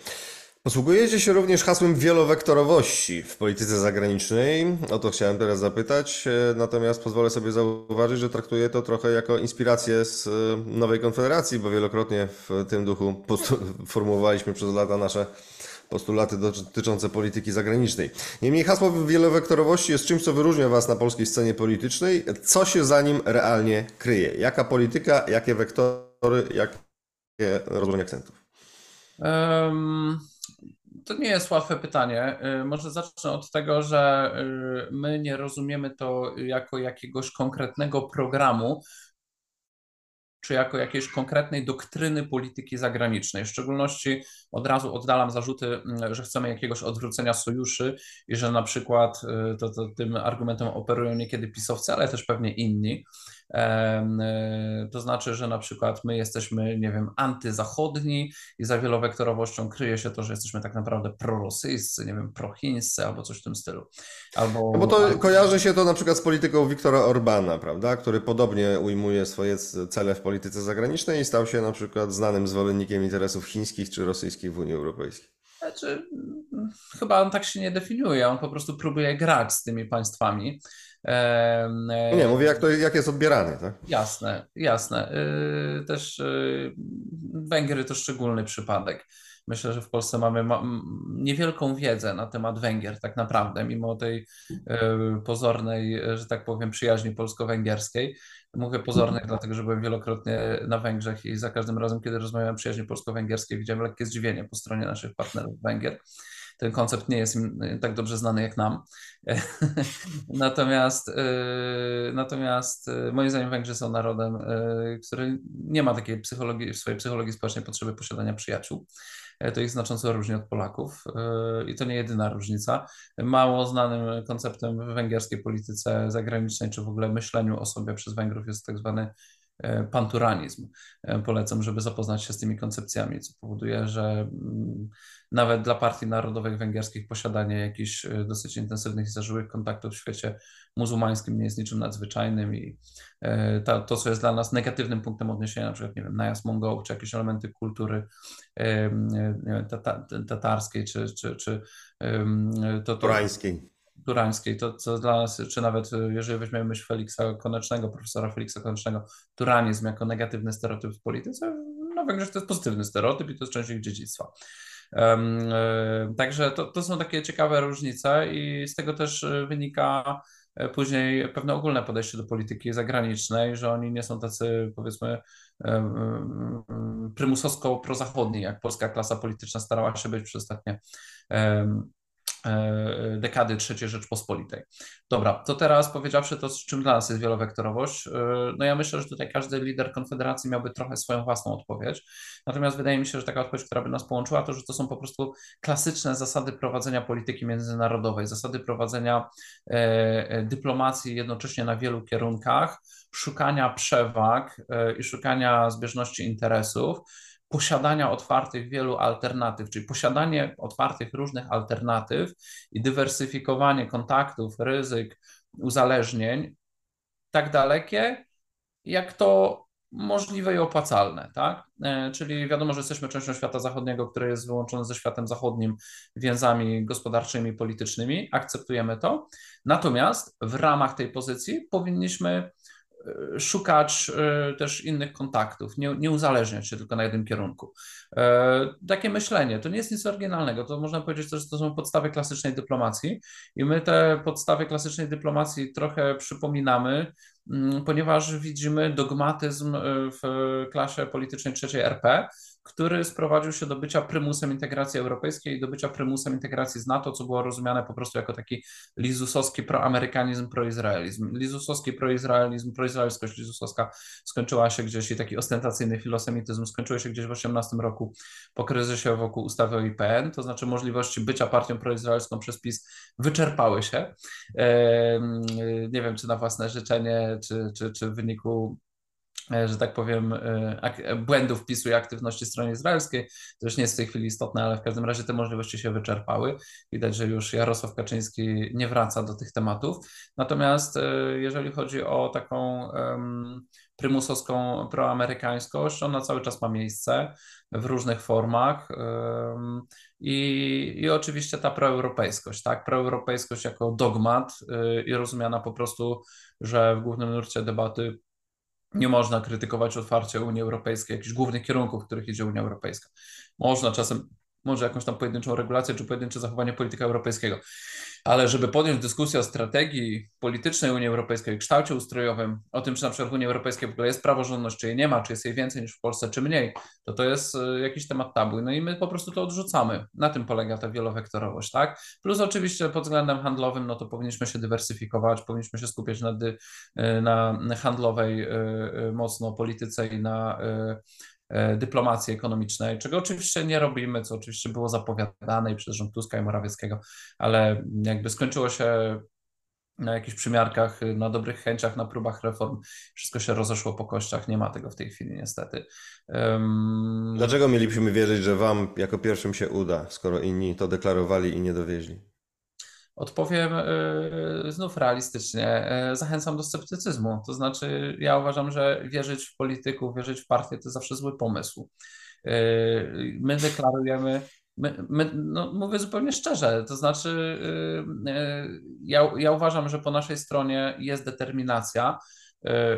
Posługujecie się również hasłem wielowektorowości w polityce zagranicznej. O to chciałem teraz zapytać, e, natomiast pozwolę sobie zauważyć, że traktuję to trochę jako inspirację z e, nowej konfederacji, bo wielokrotnie w tym duchu formułowaliśmy przez lata nasze postulaty dotyczące polityki zagranicznej. Niemniej hasło wielowektorowości jest czymś, co wyróżnia Was na polskiej scenie politycznej. Co się za nim realnie kryje? Jaka polityka, jakie wektory, jakie rozłożenie akcentów? To nie jest łatwe pytanie. Y, może zacznę od tego, że y, my nie rozumiemy to jako jakiegoś konkretnego programu, czy jako jakiejś konkretnej doktryny polityki zagranicznej. W szczególności od razu oddalam zarzuty, mm, że chcemy jakiegoś odwrócenia sojuszy i że na przykład y, to, to tym argumentem operują niekiedy pisowcy, ale też pewnie inni. E, to znaczy, że na przykład my jesteśmy, nie wiem, antyzachodni i za wielowektorowością kryje się to, że jesteśmy tak naprawdę prorosyjscy, nie wiem, prochińscy albo coś w tym stylu. Albo, no bo to kojarzy się to na przykład z polityką Wiktora Orbana, prawda, który podobnie ujmuje swoje cele w polityce zagranicznej i stał się na przykład znanym zwolennikiem interesów chińskich czy rosyjskich w Unii Europejskiej. Znaczy, chyba on tak się nie definiuje, on po prostu próbuje grać z tymi państwami. No nie, mówię jak, to, jak jest odbierany. Tak? Jasne, jasne. Y, też y, Węgry to szczególny przypadek. Myślę, że w Polsce mamy niewielką wiedzę na temat Węgier, tak naprawdę, mimo tej y, pozornej, że tak powiem, przyjaźni polsko-węgierskiej. Mówię pozornych, dlatego że byłem wielokrotnie na Węgrzech i za każdym razem, kiedy rozmawiałem o przyjaźni polsko-węgierskiej, widziałem lekkie zdziwienie po stronie naszych partnerów Węgier ten koncept nie jest im y, tak dobrze znany jak nam. natomiast, y, natomiast y, moim zdaniem Węgrzy są narodem, który nie ma takiej psychologii, w swojej psychologii społecznej potrzeby posiadania przyjaciół. E, to ich znacząco różni od Polaków i to nie jedyna różnica. Mało znanym konceptem w węgierskiej polityce zagranicznej, czy w ogóle myśleniu o sobie przez Węgrów jest tak zwany panturanizm. Polecam, żeby zapoznać się z tymi koncepcjami, co powoduje, że mm, nawet dla partii narodowych węgierskich posiadanie jakichś dosyć intensywnych i zażyłych kontaktów w świecie muzułmańskim nie jest niczym nadzwyczajnym i to, to co jest dla nas negatywnym punktem odniesienia, na przykład, nie wiem, najazd Mongołów, czy jakieś elementy kultury wiem, tatarskiej, czy, czy, czy to, to, turańskiej, to co dla nas, czy nawet e, jeżeli weźmiemy myśl Feliksa Konecznego, profesora Feliksa Konecznego, turanizm jako negatywny stereotyp w polityce, no Węgrzech to jest pozytywny stereotyp i to jest część ich dziedzictwa. Um, y, także to, to są takie ciekawe różnice i z tego też e, wynika później pewne ogólne podejście do polityki zagranicznej, że oni nie są tacy powiedzmy prymusowsko-prozachodni, jak polska klasa polityczna starała się być przez ostatnie dekady III Rzeczpospolitej. Dobra, to teraz powiedziawszy to, czym dla nas jest wielowektorowość, e, no ja myślę, że tutaj każdy lider Konfederacji miałby trochę swoją własną odpowiedź, natomiast wydaje mi się, że taka odpowiedź, która by nas połączyła, to, że to są po prostu klasyczne zasady prowadzenia polityki międzynarodowej, zasady prowadzenia e, dyplomacji jednocześnie na wielu kierunkach, szukania przewag i szukania zbieżności interesów, posiadania otwartych wielu alternatyw, czyli posiadanie otwartych różnych alternatyw i dywersyfikowanie kontaktów, ryzyk, uzależnień tak dalekie, jak to możliwe i opłacalne, tak? E, czyli wiadomo, że jesteśmy częścią świata zachodniego, który jest wyłączony ze światem zachodnim więzami gospodarczymi, politycznymi, akceptujemy to. Natomiast w ramach tej pozycji powinniśmy szukać e, też innych kontaktów, nie, nie uzależniać się tylko na jednym kierunku. E, takie myślenie to nie jest nic oryginalnego, to można powiedzieć, że to są podstawy klasycznej dyplomacji i my te podstawy klasycznej dyplomacji trochę przypominamy, mm, ponieważ widzimy dogmatyzm w klasie politycznej trzeciej RP, który sprowadził się do bycia prymusem integracji europejskiej i do bycia prymusem integracji z NATO, co było rozumiane po prostu jako taki lizusowski proamerykanizm, proizraelizm. Lizusowski proizraelizm, proizraelskość lizusowska skończyła się gdzieś i taki ostentacyjny filosemityzm skończył się gdzieś w 18 roku po kryzysie wokół ustawy o IPN, to znaczy możliwości bycia partią proizraelską przez PiS wyczerpały się. Nie wiem, czy na własne życzenie, czy, czy, czy w wyniku że tak powiem, e, błędów PiSu i aktywności strony izraelskiej. To już nie jest w tej chwili istotne, ale w każdym razie te możliwości się wyczerpały. Widać, że już Jarosław Kaczyński nie wraca do tych tematów. Natomiast e, jeżeli chodzi o taką prymusowską proamerykańskość, ona cały czas ma miejsce w różnych formach. I, I oczywiście ta proeuropejskość, tak? Proeuropejskość jako dogmat i rozumiana po prostu, że w głównym nurcie debaty nie można krytykować otwarcie Unii Europejskiej, jakichś głównych kierunków, w których idzie Unia Europejska. Można czasem może jakąś tam pojedynczą regulację czy pojedyncze zachowanie polityka europejskiego. Ale żeby podjąć dyskusję o strategii politycznej Unii Europejskiej, kształcie ustrojowym, o tym, czy na przykład w Unii Europejskiej w ogóle jest praworządność, czy jej nie ma, czy jest jej więcej niż w Polsce, czy mniej, to to jest e, jakiś temat tabu. No i my po prostu to odrzucamy. Na tym polega ta wielowektorowość, tak? Plus oczywiście pod względem handlowym, no to powinniśmy się dywersyfikować, powinniśmy się skupiać na, e, na handlowej e, mocno polityce i na dyplomacji ekonomicznej, czego oczywiście nie robimy, co oczywiście było zapowiadane i przez rząd Tuska i Morawieckiego, ale jakby skończyło się na jakichś przymiarkach, na dobrych chęciach, na próbach reform. Wszystko się rozeszło po kościach, nie ma tego w tej chwili niestety. Um... Dlaczego mielibyśmy wierzyć, że Wam jako pierwszym się uda, skoro inni to deklarowali i nie dowieźli? Odpowiem y, znów realistycznie. Y, zachęcam do sceptycyzmu. To znaczy, ja uważam, że wierzyć w polityków, wierzyć w partię to zawsze zły pomysł. Y, my deklarujemy, my, my, no, mówię zupełnie szczerze, to znaczy, ja, ja uważam, że po naszej stronie jest determinacja E,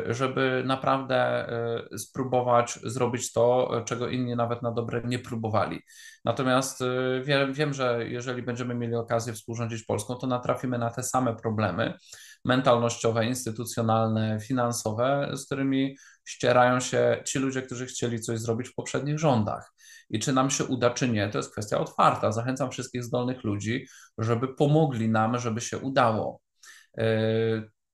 żeby naprawdę e, spróbować zrobić to, czego inni nawet na dobre nie próbowali. Natomiast e, wiem, wiem, że jeżeli będziemy mieli okazję współrządzić Polską, to natrafimy na te same problemy mentalnościowe, instytucjonalne, finansowe, z którymi ścierają się ci ludzie, którzy chcieli coś zrobić w poprzednich rządach. I czy nam się uda, czy nie, to jest kwestia otwarta. Zachęcam wszystkich zdolnych ludzi, żeby pomogli nam, żeby się udało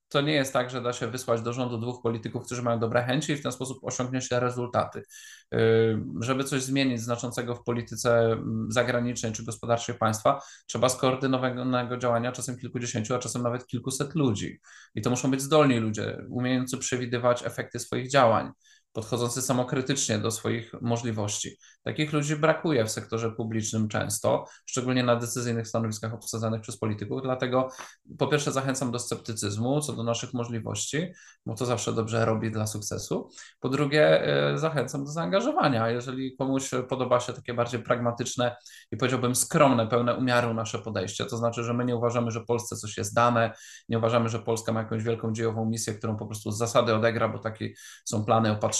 to nie jest tak, że da się wysłać do rządu dwóch polityków, którzy mają dobre chęci i w ten sposób osiągnie się rezultaty. Żeby coś zmienić znaczącego w polityce mm, zagranicznej czy gospodarczej państwa, trzeba skoordynowanego działania czasem kilkudziesięciu, a czasem nawet kilkuset ludzi. I to muszą być zdolni ludzie, umiejący przewidywać efekty swoich działań podchodzący samokrytycznie do swoich możliwości. Takich ludzi brakuje w sektorze publicznym często, szczególnie na decyzyjnych stanowiskach obsadzanych przez polityków. Dlatego po pierwsze zachęcam do sceptycyzmu co do naszych możliwości, bo to zawsze dobrze robi dla sukcesu. Po drugie, e, zachęcam do zaangażowania. Jeżeli komuś podoba się takie bardziej pragmatyczne i powiedziałbym skromne, pełne umiaru nasze podejście, to znaczy, że my nie uważamy, że Polsce coś jest dane, nie uważamy, że Polska ma jakąś wielką dziejową misję, którą po prostu z zasady odegra, bo takie są plany opatrzności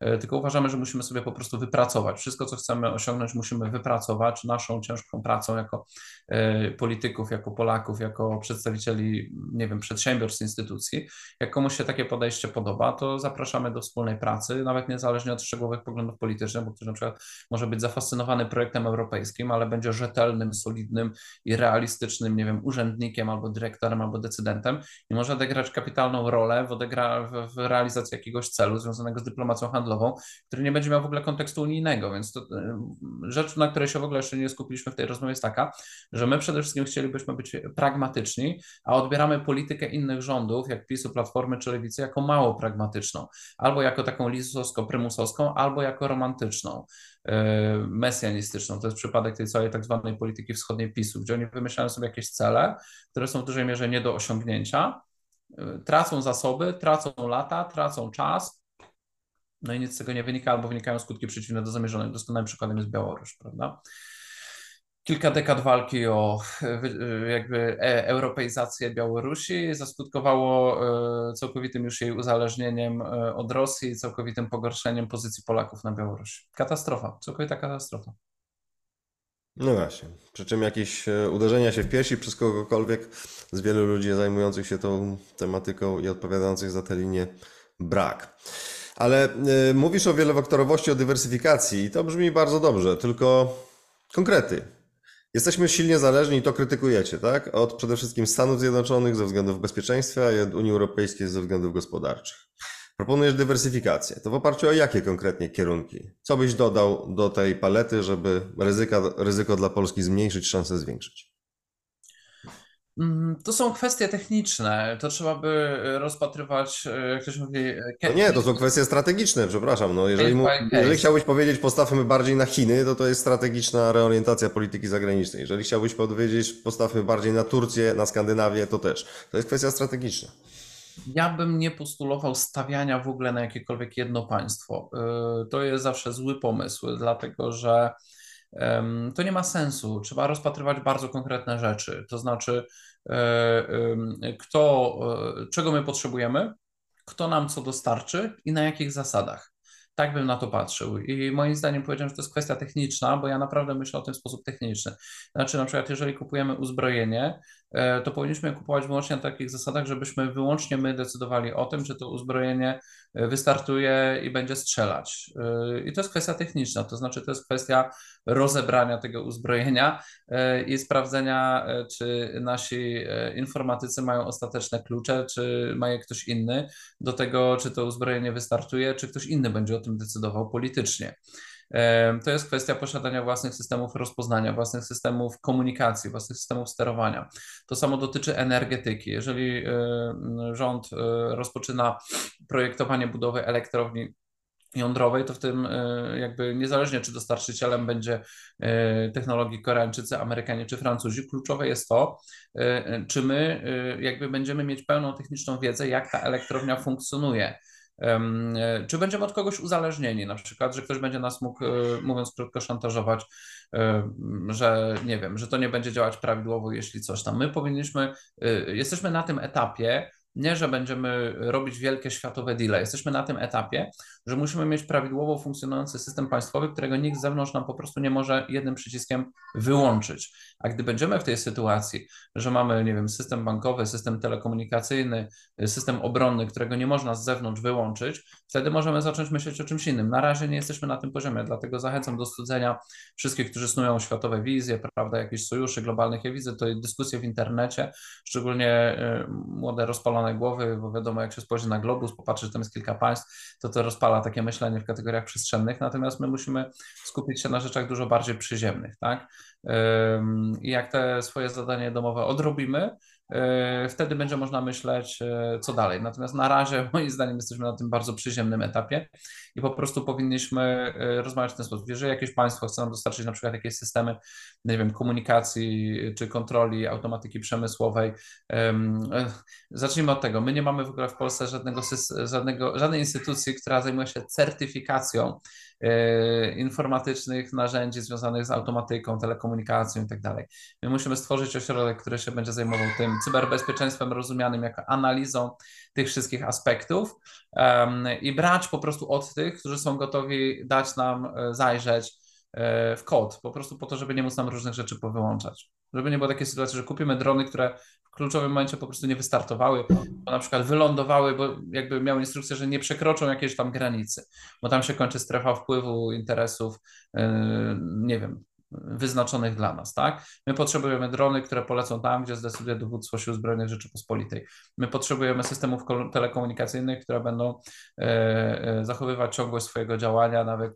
E, tylko uważamy, że musimy sobie po prostu wypracować. Wszystko, co chcemy osiągnąć, musimy wypracować naszą ciężką pracą jako e, polityków, jako Polaków, jako przedstawicieli, nie wiem, przedsiębiorstw, instytucji. Jak komuś się takie podejście podoba, to zapraszamy do wspólnej pracy, nawet niezależnie od szczegółowych poglądów politycznych, bo ktoś na przykład może być zafascynowany projektem europejskim, ale będzie rzetelnym, solidnym i realistycznym, nie wiem, urzędnikiem albo dyrektorem, albo decydentem i może odegrać kapitalną rolę w, odegra w realizacji jakiegoś celu związanego związanego z dyplomacją handlową, który nie będzie miał w ogóle kontekstu unijnego, więc to, e, rzecz, na której się w ogóle jeszcze nie skupiliśmy w tej rozmowie jest taka, że my przede wszystkim chcielibyśmy być pragmatyczni, a odbieramy politykę innych rządów, jak PiSu, Platformy czy Lewicy, jako mało pragmatyczną, albo jako taką lisowsko-prymusowską, albo jako romantyczną e, mesjanistyczną. To jest przypadek tej całej tak zwanej polityki wschodniej PiSu, gdzie oni wymyślają sobie jakieś cele, które są w dużej mierze nie do osiągnięcia, e, tracą zasoby, tracą lata, tracą czas, no i nic z tego nie wynika, albo wynikają skutki przeciwne do zamierzonych. Doskonałym przykładem jest Białoruś, prawda? Kilka dekad walki o jakby e, europeizację Białorusi zaskutkowało e, całkowitym już jej uzależnieniem e, od Rosji i całkowitym pogorszeniem pozycji Polaków na Białorusi. Katastrofa, całkowita katastrofa. No właśnie. Przy czym jakieś uderzenia się w piersi przez kogokolwiek z wielu ludzi zajmujących się tą tematyką i odpowiadających za tę linię brak. Ale y, mówisz o wielowektorowości, o dywersyfikacji i to brzmi bardzo dobrze, tylko konkrety. Jesteśmy silnie zależni i to krytykujecie, tak? Od przede wszystkim Stanów Zjednoczonych ze względów bezpieczeństwa i od Unii Europejskiej ze względów gospodarczych. Proponujesz dywersyfikację. To w oparciu o jakie konkretnie kierunki? Co byś dodał do tej palety, żeby ryzyka, ryzyko dla Polski zmniejszyć, szanse zwiększyć? Mm, to są kwestie techniczne. To trzeba by e, rozpatrywać, e, jak ktoś mówi. E, no nie, to są kwestie strategiczne, przepraszam. No, jeżeli, mu, jeżeli chciałbyś powiedzieć, postawmy bardziej na Chiny, to to jest strategiczna reorientacja polityki zagranicznej. Jeżeli chciałbyś powiedzieć, postawmy bardziej na Turcję, na Skandynawię, to też. To jest kwestia strategiczna. Ja bym nie postulował stawiania w ogóle na jakiekolwiek jedno państwo. To jest zawsze zły pomysł, dlatego że to nie ma sensu. Trzeba rozpatrywać bardzo konkretne rzeczy. To znaczy, e, kto, e, czego my potrzebujemy, kto nam co dostarczy i na jakich zasadach. Tak bym na to patrzył. I moim zdaniem powiedziałem, że to jest kwestia techniczna, bo ja naprawdę myślę o tym w sposób techniczny. Znaczy, na przykład, jeżeli kupujemy uzbrojenie, to powinniśmy kupować wyłącznie na takich zasadach, żebyśmy wyłącznie my decydowali o tym, czy to uzbrojenie wystartuje i będzie strzelać. I to jest kwestia techniczna, to znaczy to jest kwestia rozebrania tego uzbrojenia e, i sprawdzenia, e, czy nasi e, informatycy mają ostateczne klucze, czy ma je ktoś inny do tego, czy to uzbrojenie wystartuje, czy ktoś inny będzie o tym decydował politycznie. To jest kwestia posiadania własnych systemów rozpoznania, własnych systemów komunikacji, własnych systemów sterowania. To samo dotyczy energetyki. Jeżeli rząd rozpoczyna projektowanie budowy elektrowni jądrowej, to w tym e, jakby niezależnie czy dostarczycielem będzie technologii Koreańczycy, Amerykanie czy Francuzi, kluczowe jest to, czy my jakby będziemy mieć pełną techniczną wiedzę, jak ta elektrownia funkcjonuje. Czy będziemy od kogoś uzależnieni, na przykład, że ktoś będzie nas mógł, mówiąc krótko, szantażować, że nie wiem, że to nie będzie działać prawidłowo, jeśli coś tam. My powinniśmy, jesteśmy na tym etapie, nie, że będziemy robić wielkie światowe deale. Jesteśmy na tym etapie, że musimy mieć prawidłowo funkcjonujący system państwowy, którego nikt z zewnątrz nam po prostu nie może jednym przyciskiem wyłączyć. A gdy będziemy w tej sytuacji, że mamy, nie wiem, system bankowy, system telekomunikacyjny, system obronny, którego nie można z zewnątrz wyłączyć, wtedy możemy zacząć myśleć o czymś innym. Na razie nie jesteśmy na tym poziomie, dlatego zachęcam do studzenia wszystkich, którzy snują światowe wizje, prawda, jakieś sojuszy globalnych. Ja widzę dyskusje w internecie, szczególnie y, młode, rozpalone załamanej głowy, bo wiadomo, jak się spojrzy na globus, popatrzy, że tam jest kilka państw, to to rozpala takie myślenie w kategoriach przestrzennych, natomiast my musimy skupić się na rzeczach dużo bardziej przyziemnych, tak? I jak te swoje zadanie domowe odrobimy, E, wtedy będzie można myśleć, e, co dalej. Natomiast na razie, moim zdaniem, jesteśmy na tym bardzo przyziemnym etapie i po prostu powinniśmy e, rozmawiać w ten sposób. Jeżeli jakieś państwo chce nam dostarczyć na przykład jakieś systemy, nie wiem, komunikacji czy kontroli automatyki przemysłowej, zacznijmy od tego. My nie mamy w ogóle w Polsce żadnego, żadnego, żadnej instytucji, która zajmuje się certyfikacją informatycznych narzędzi związanych z automatyką, telekomunikacją i tak dalej. My musimy stworzyć ośrodek, który się będzie zajmował tym, cyberbezpieczeństwem rozumianym jako analizą tych wszystkich aspektów um, i brać po prostu od tych, którzy są gotowi dać nam e, zajrzeć e, w kod, po prostu po to, żeby nie móc nam różnych rzeczy powyłączać. Żeby nie było takiej sytuacji, że kupimy drony, które w kluczowym momencie po prostu nie wystartowały, bo na przykład wylądowały, bo jakby miały instrukcję, że nie przekroczą jakiejś tam granicy, bo tam się kończy strefa wpływu interesów, e, nie wiem, wyznaczonych dla nas, tak? My potrzebujemy drony, które polecą tam, gdzie zdecyduje dowództwo Sił Zbrojnych Rzeczypospolitej. My potrzebujemy systemów telekomunikacyjnych, które będą e, e, zachowywać ciągłość swojego działania, nawet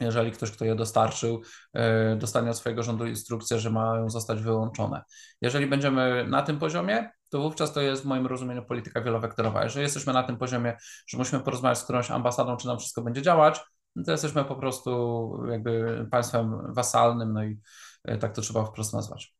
jeżeli ktoś, kto je dostarczył, e, dostanie od swojego rządu instrukcję, że mają zostać wyłączone. Jeżeli będziemy na tym poziomie, to wówczas to jest w moim rozumieniu polityka wielowektorowa. Jeżeli jesteśmy na tym poziomie, że musimy porozmawiać z którąś ambasadą, czy nam wszystko będzie działać, no to jesteśmy po prostu jakby państwem wasalnym, no i e, tak to trzeba wprost nazwać.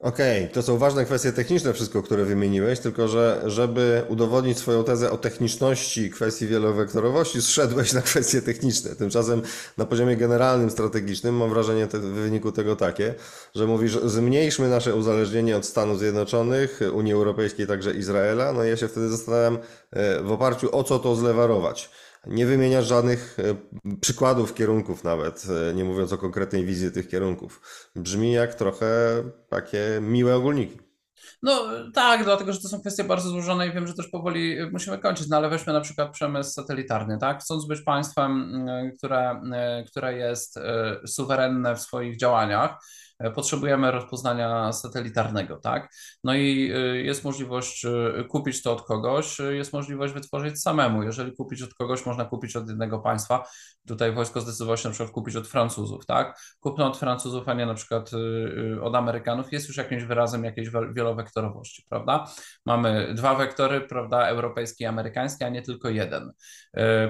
Okej, okay, to są ważne kwestie techniczne, wszystko, które wymieniłeś, tylko że żeby udowodnić swoją tezę o techniczności kwestii wielowektorowości, zszedłeś na kwestie techniczne. Tymczasem na poziomie generalnym, strategicznym mam wrażenie te, w wyniku tego takie, że mówisz, zmniejszmy nasze uzależnienie od Stanów Zjednoczonych, Unii Europejskiej, także Izraela. No i ja się wtedy zastanawiam, e, w oparciu o co to zlewarować. Nie wymieniasz żadnych e, przykładów kierunków nawet, e, nie mówiąc o konkretnej wizji tych kierunków. Brzmi jak trochę takie miłe ogólniki. No tak, dlatego że to są kwestie bardzo złożone i wiem, że też powoli musimy kończyć, no ale weźmy na przykład przemysł satelitarny, tak? Chcąc być państwem, które, które jest e, suwerenne w swoich działaniach, E, potrzebujemy rozpoznania satelitarnego, tak? No i e, jest możliwość e, kupić to od kogoś, jest możliwość wytworzyć samemu. Jeżeli kupić od kogoś, można kupić od jednego państwa. Tutaj wojsko zdecydowało się na przykład kupić od Francuzów, tak? Kupno od Francuzów, a nie na przykład od Amerykanów jest już jakimś wyrazem jakiejś wielowektorowości, prawda? Mamy dwa wektory, prawda, europejski i amerykański, a nie tylko jeden.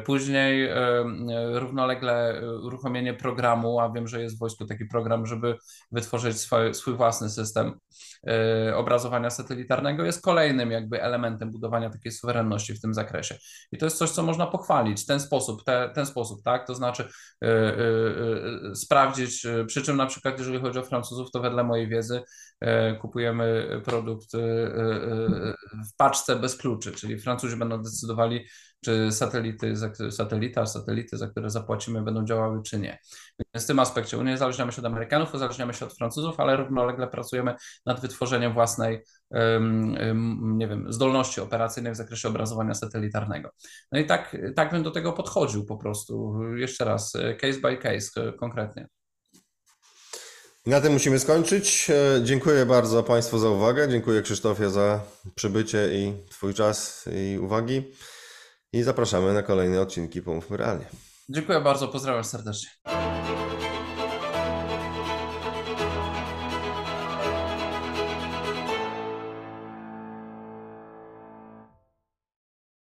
Później równolegle uruchomienie programu, a wiem, że jest w wojsku taki program, żeby wytworzyć swój, swój własny system e, obrazowania satelitarnego, jest kolejnym jakby elementem budowania takiej suwerenności w tym zakresie. I to jest coś, co można pochwalić, ten sposób, te, ten sposób, tak? To znaczy yy, yy, sprawdzić, przy czym na przykład jeżeli chodzi o Francuzów, to wedle mojej wiedzy yy, kupujemy produkt w paczce bez kluczy, czyli Francuzi będą decydowali, czy satelity, satelita, satelity, za które zapłacimy, będą działały, czy nie. Więc w tym aspekcie uniezależniamy się od Amerykanów, uzależniamy się od Francuzów, ale równolegle pracujemy nad wytworzeniem własnej, nie wiem, zdolności operacyjnej w zakresie obrazowania satelitarnego. No i tak, tak bym do tego podchodził po prostu. Jeszcze raz, case by case konkretnie. Na tym musimy skończyć. E, dziękuję bardzo Państwu za uwagę. Dziękuję Krzysztofie za przybycie i Twój czas i uwagi. I zapraszamy na kolejne odcinki Pomówmy Realnie. Dziękuję bardzo, pozdrawiam serdecznie.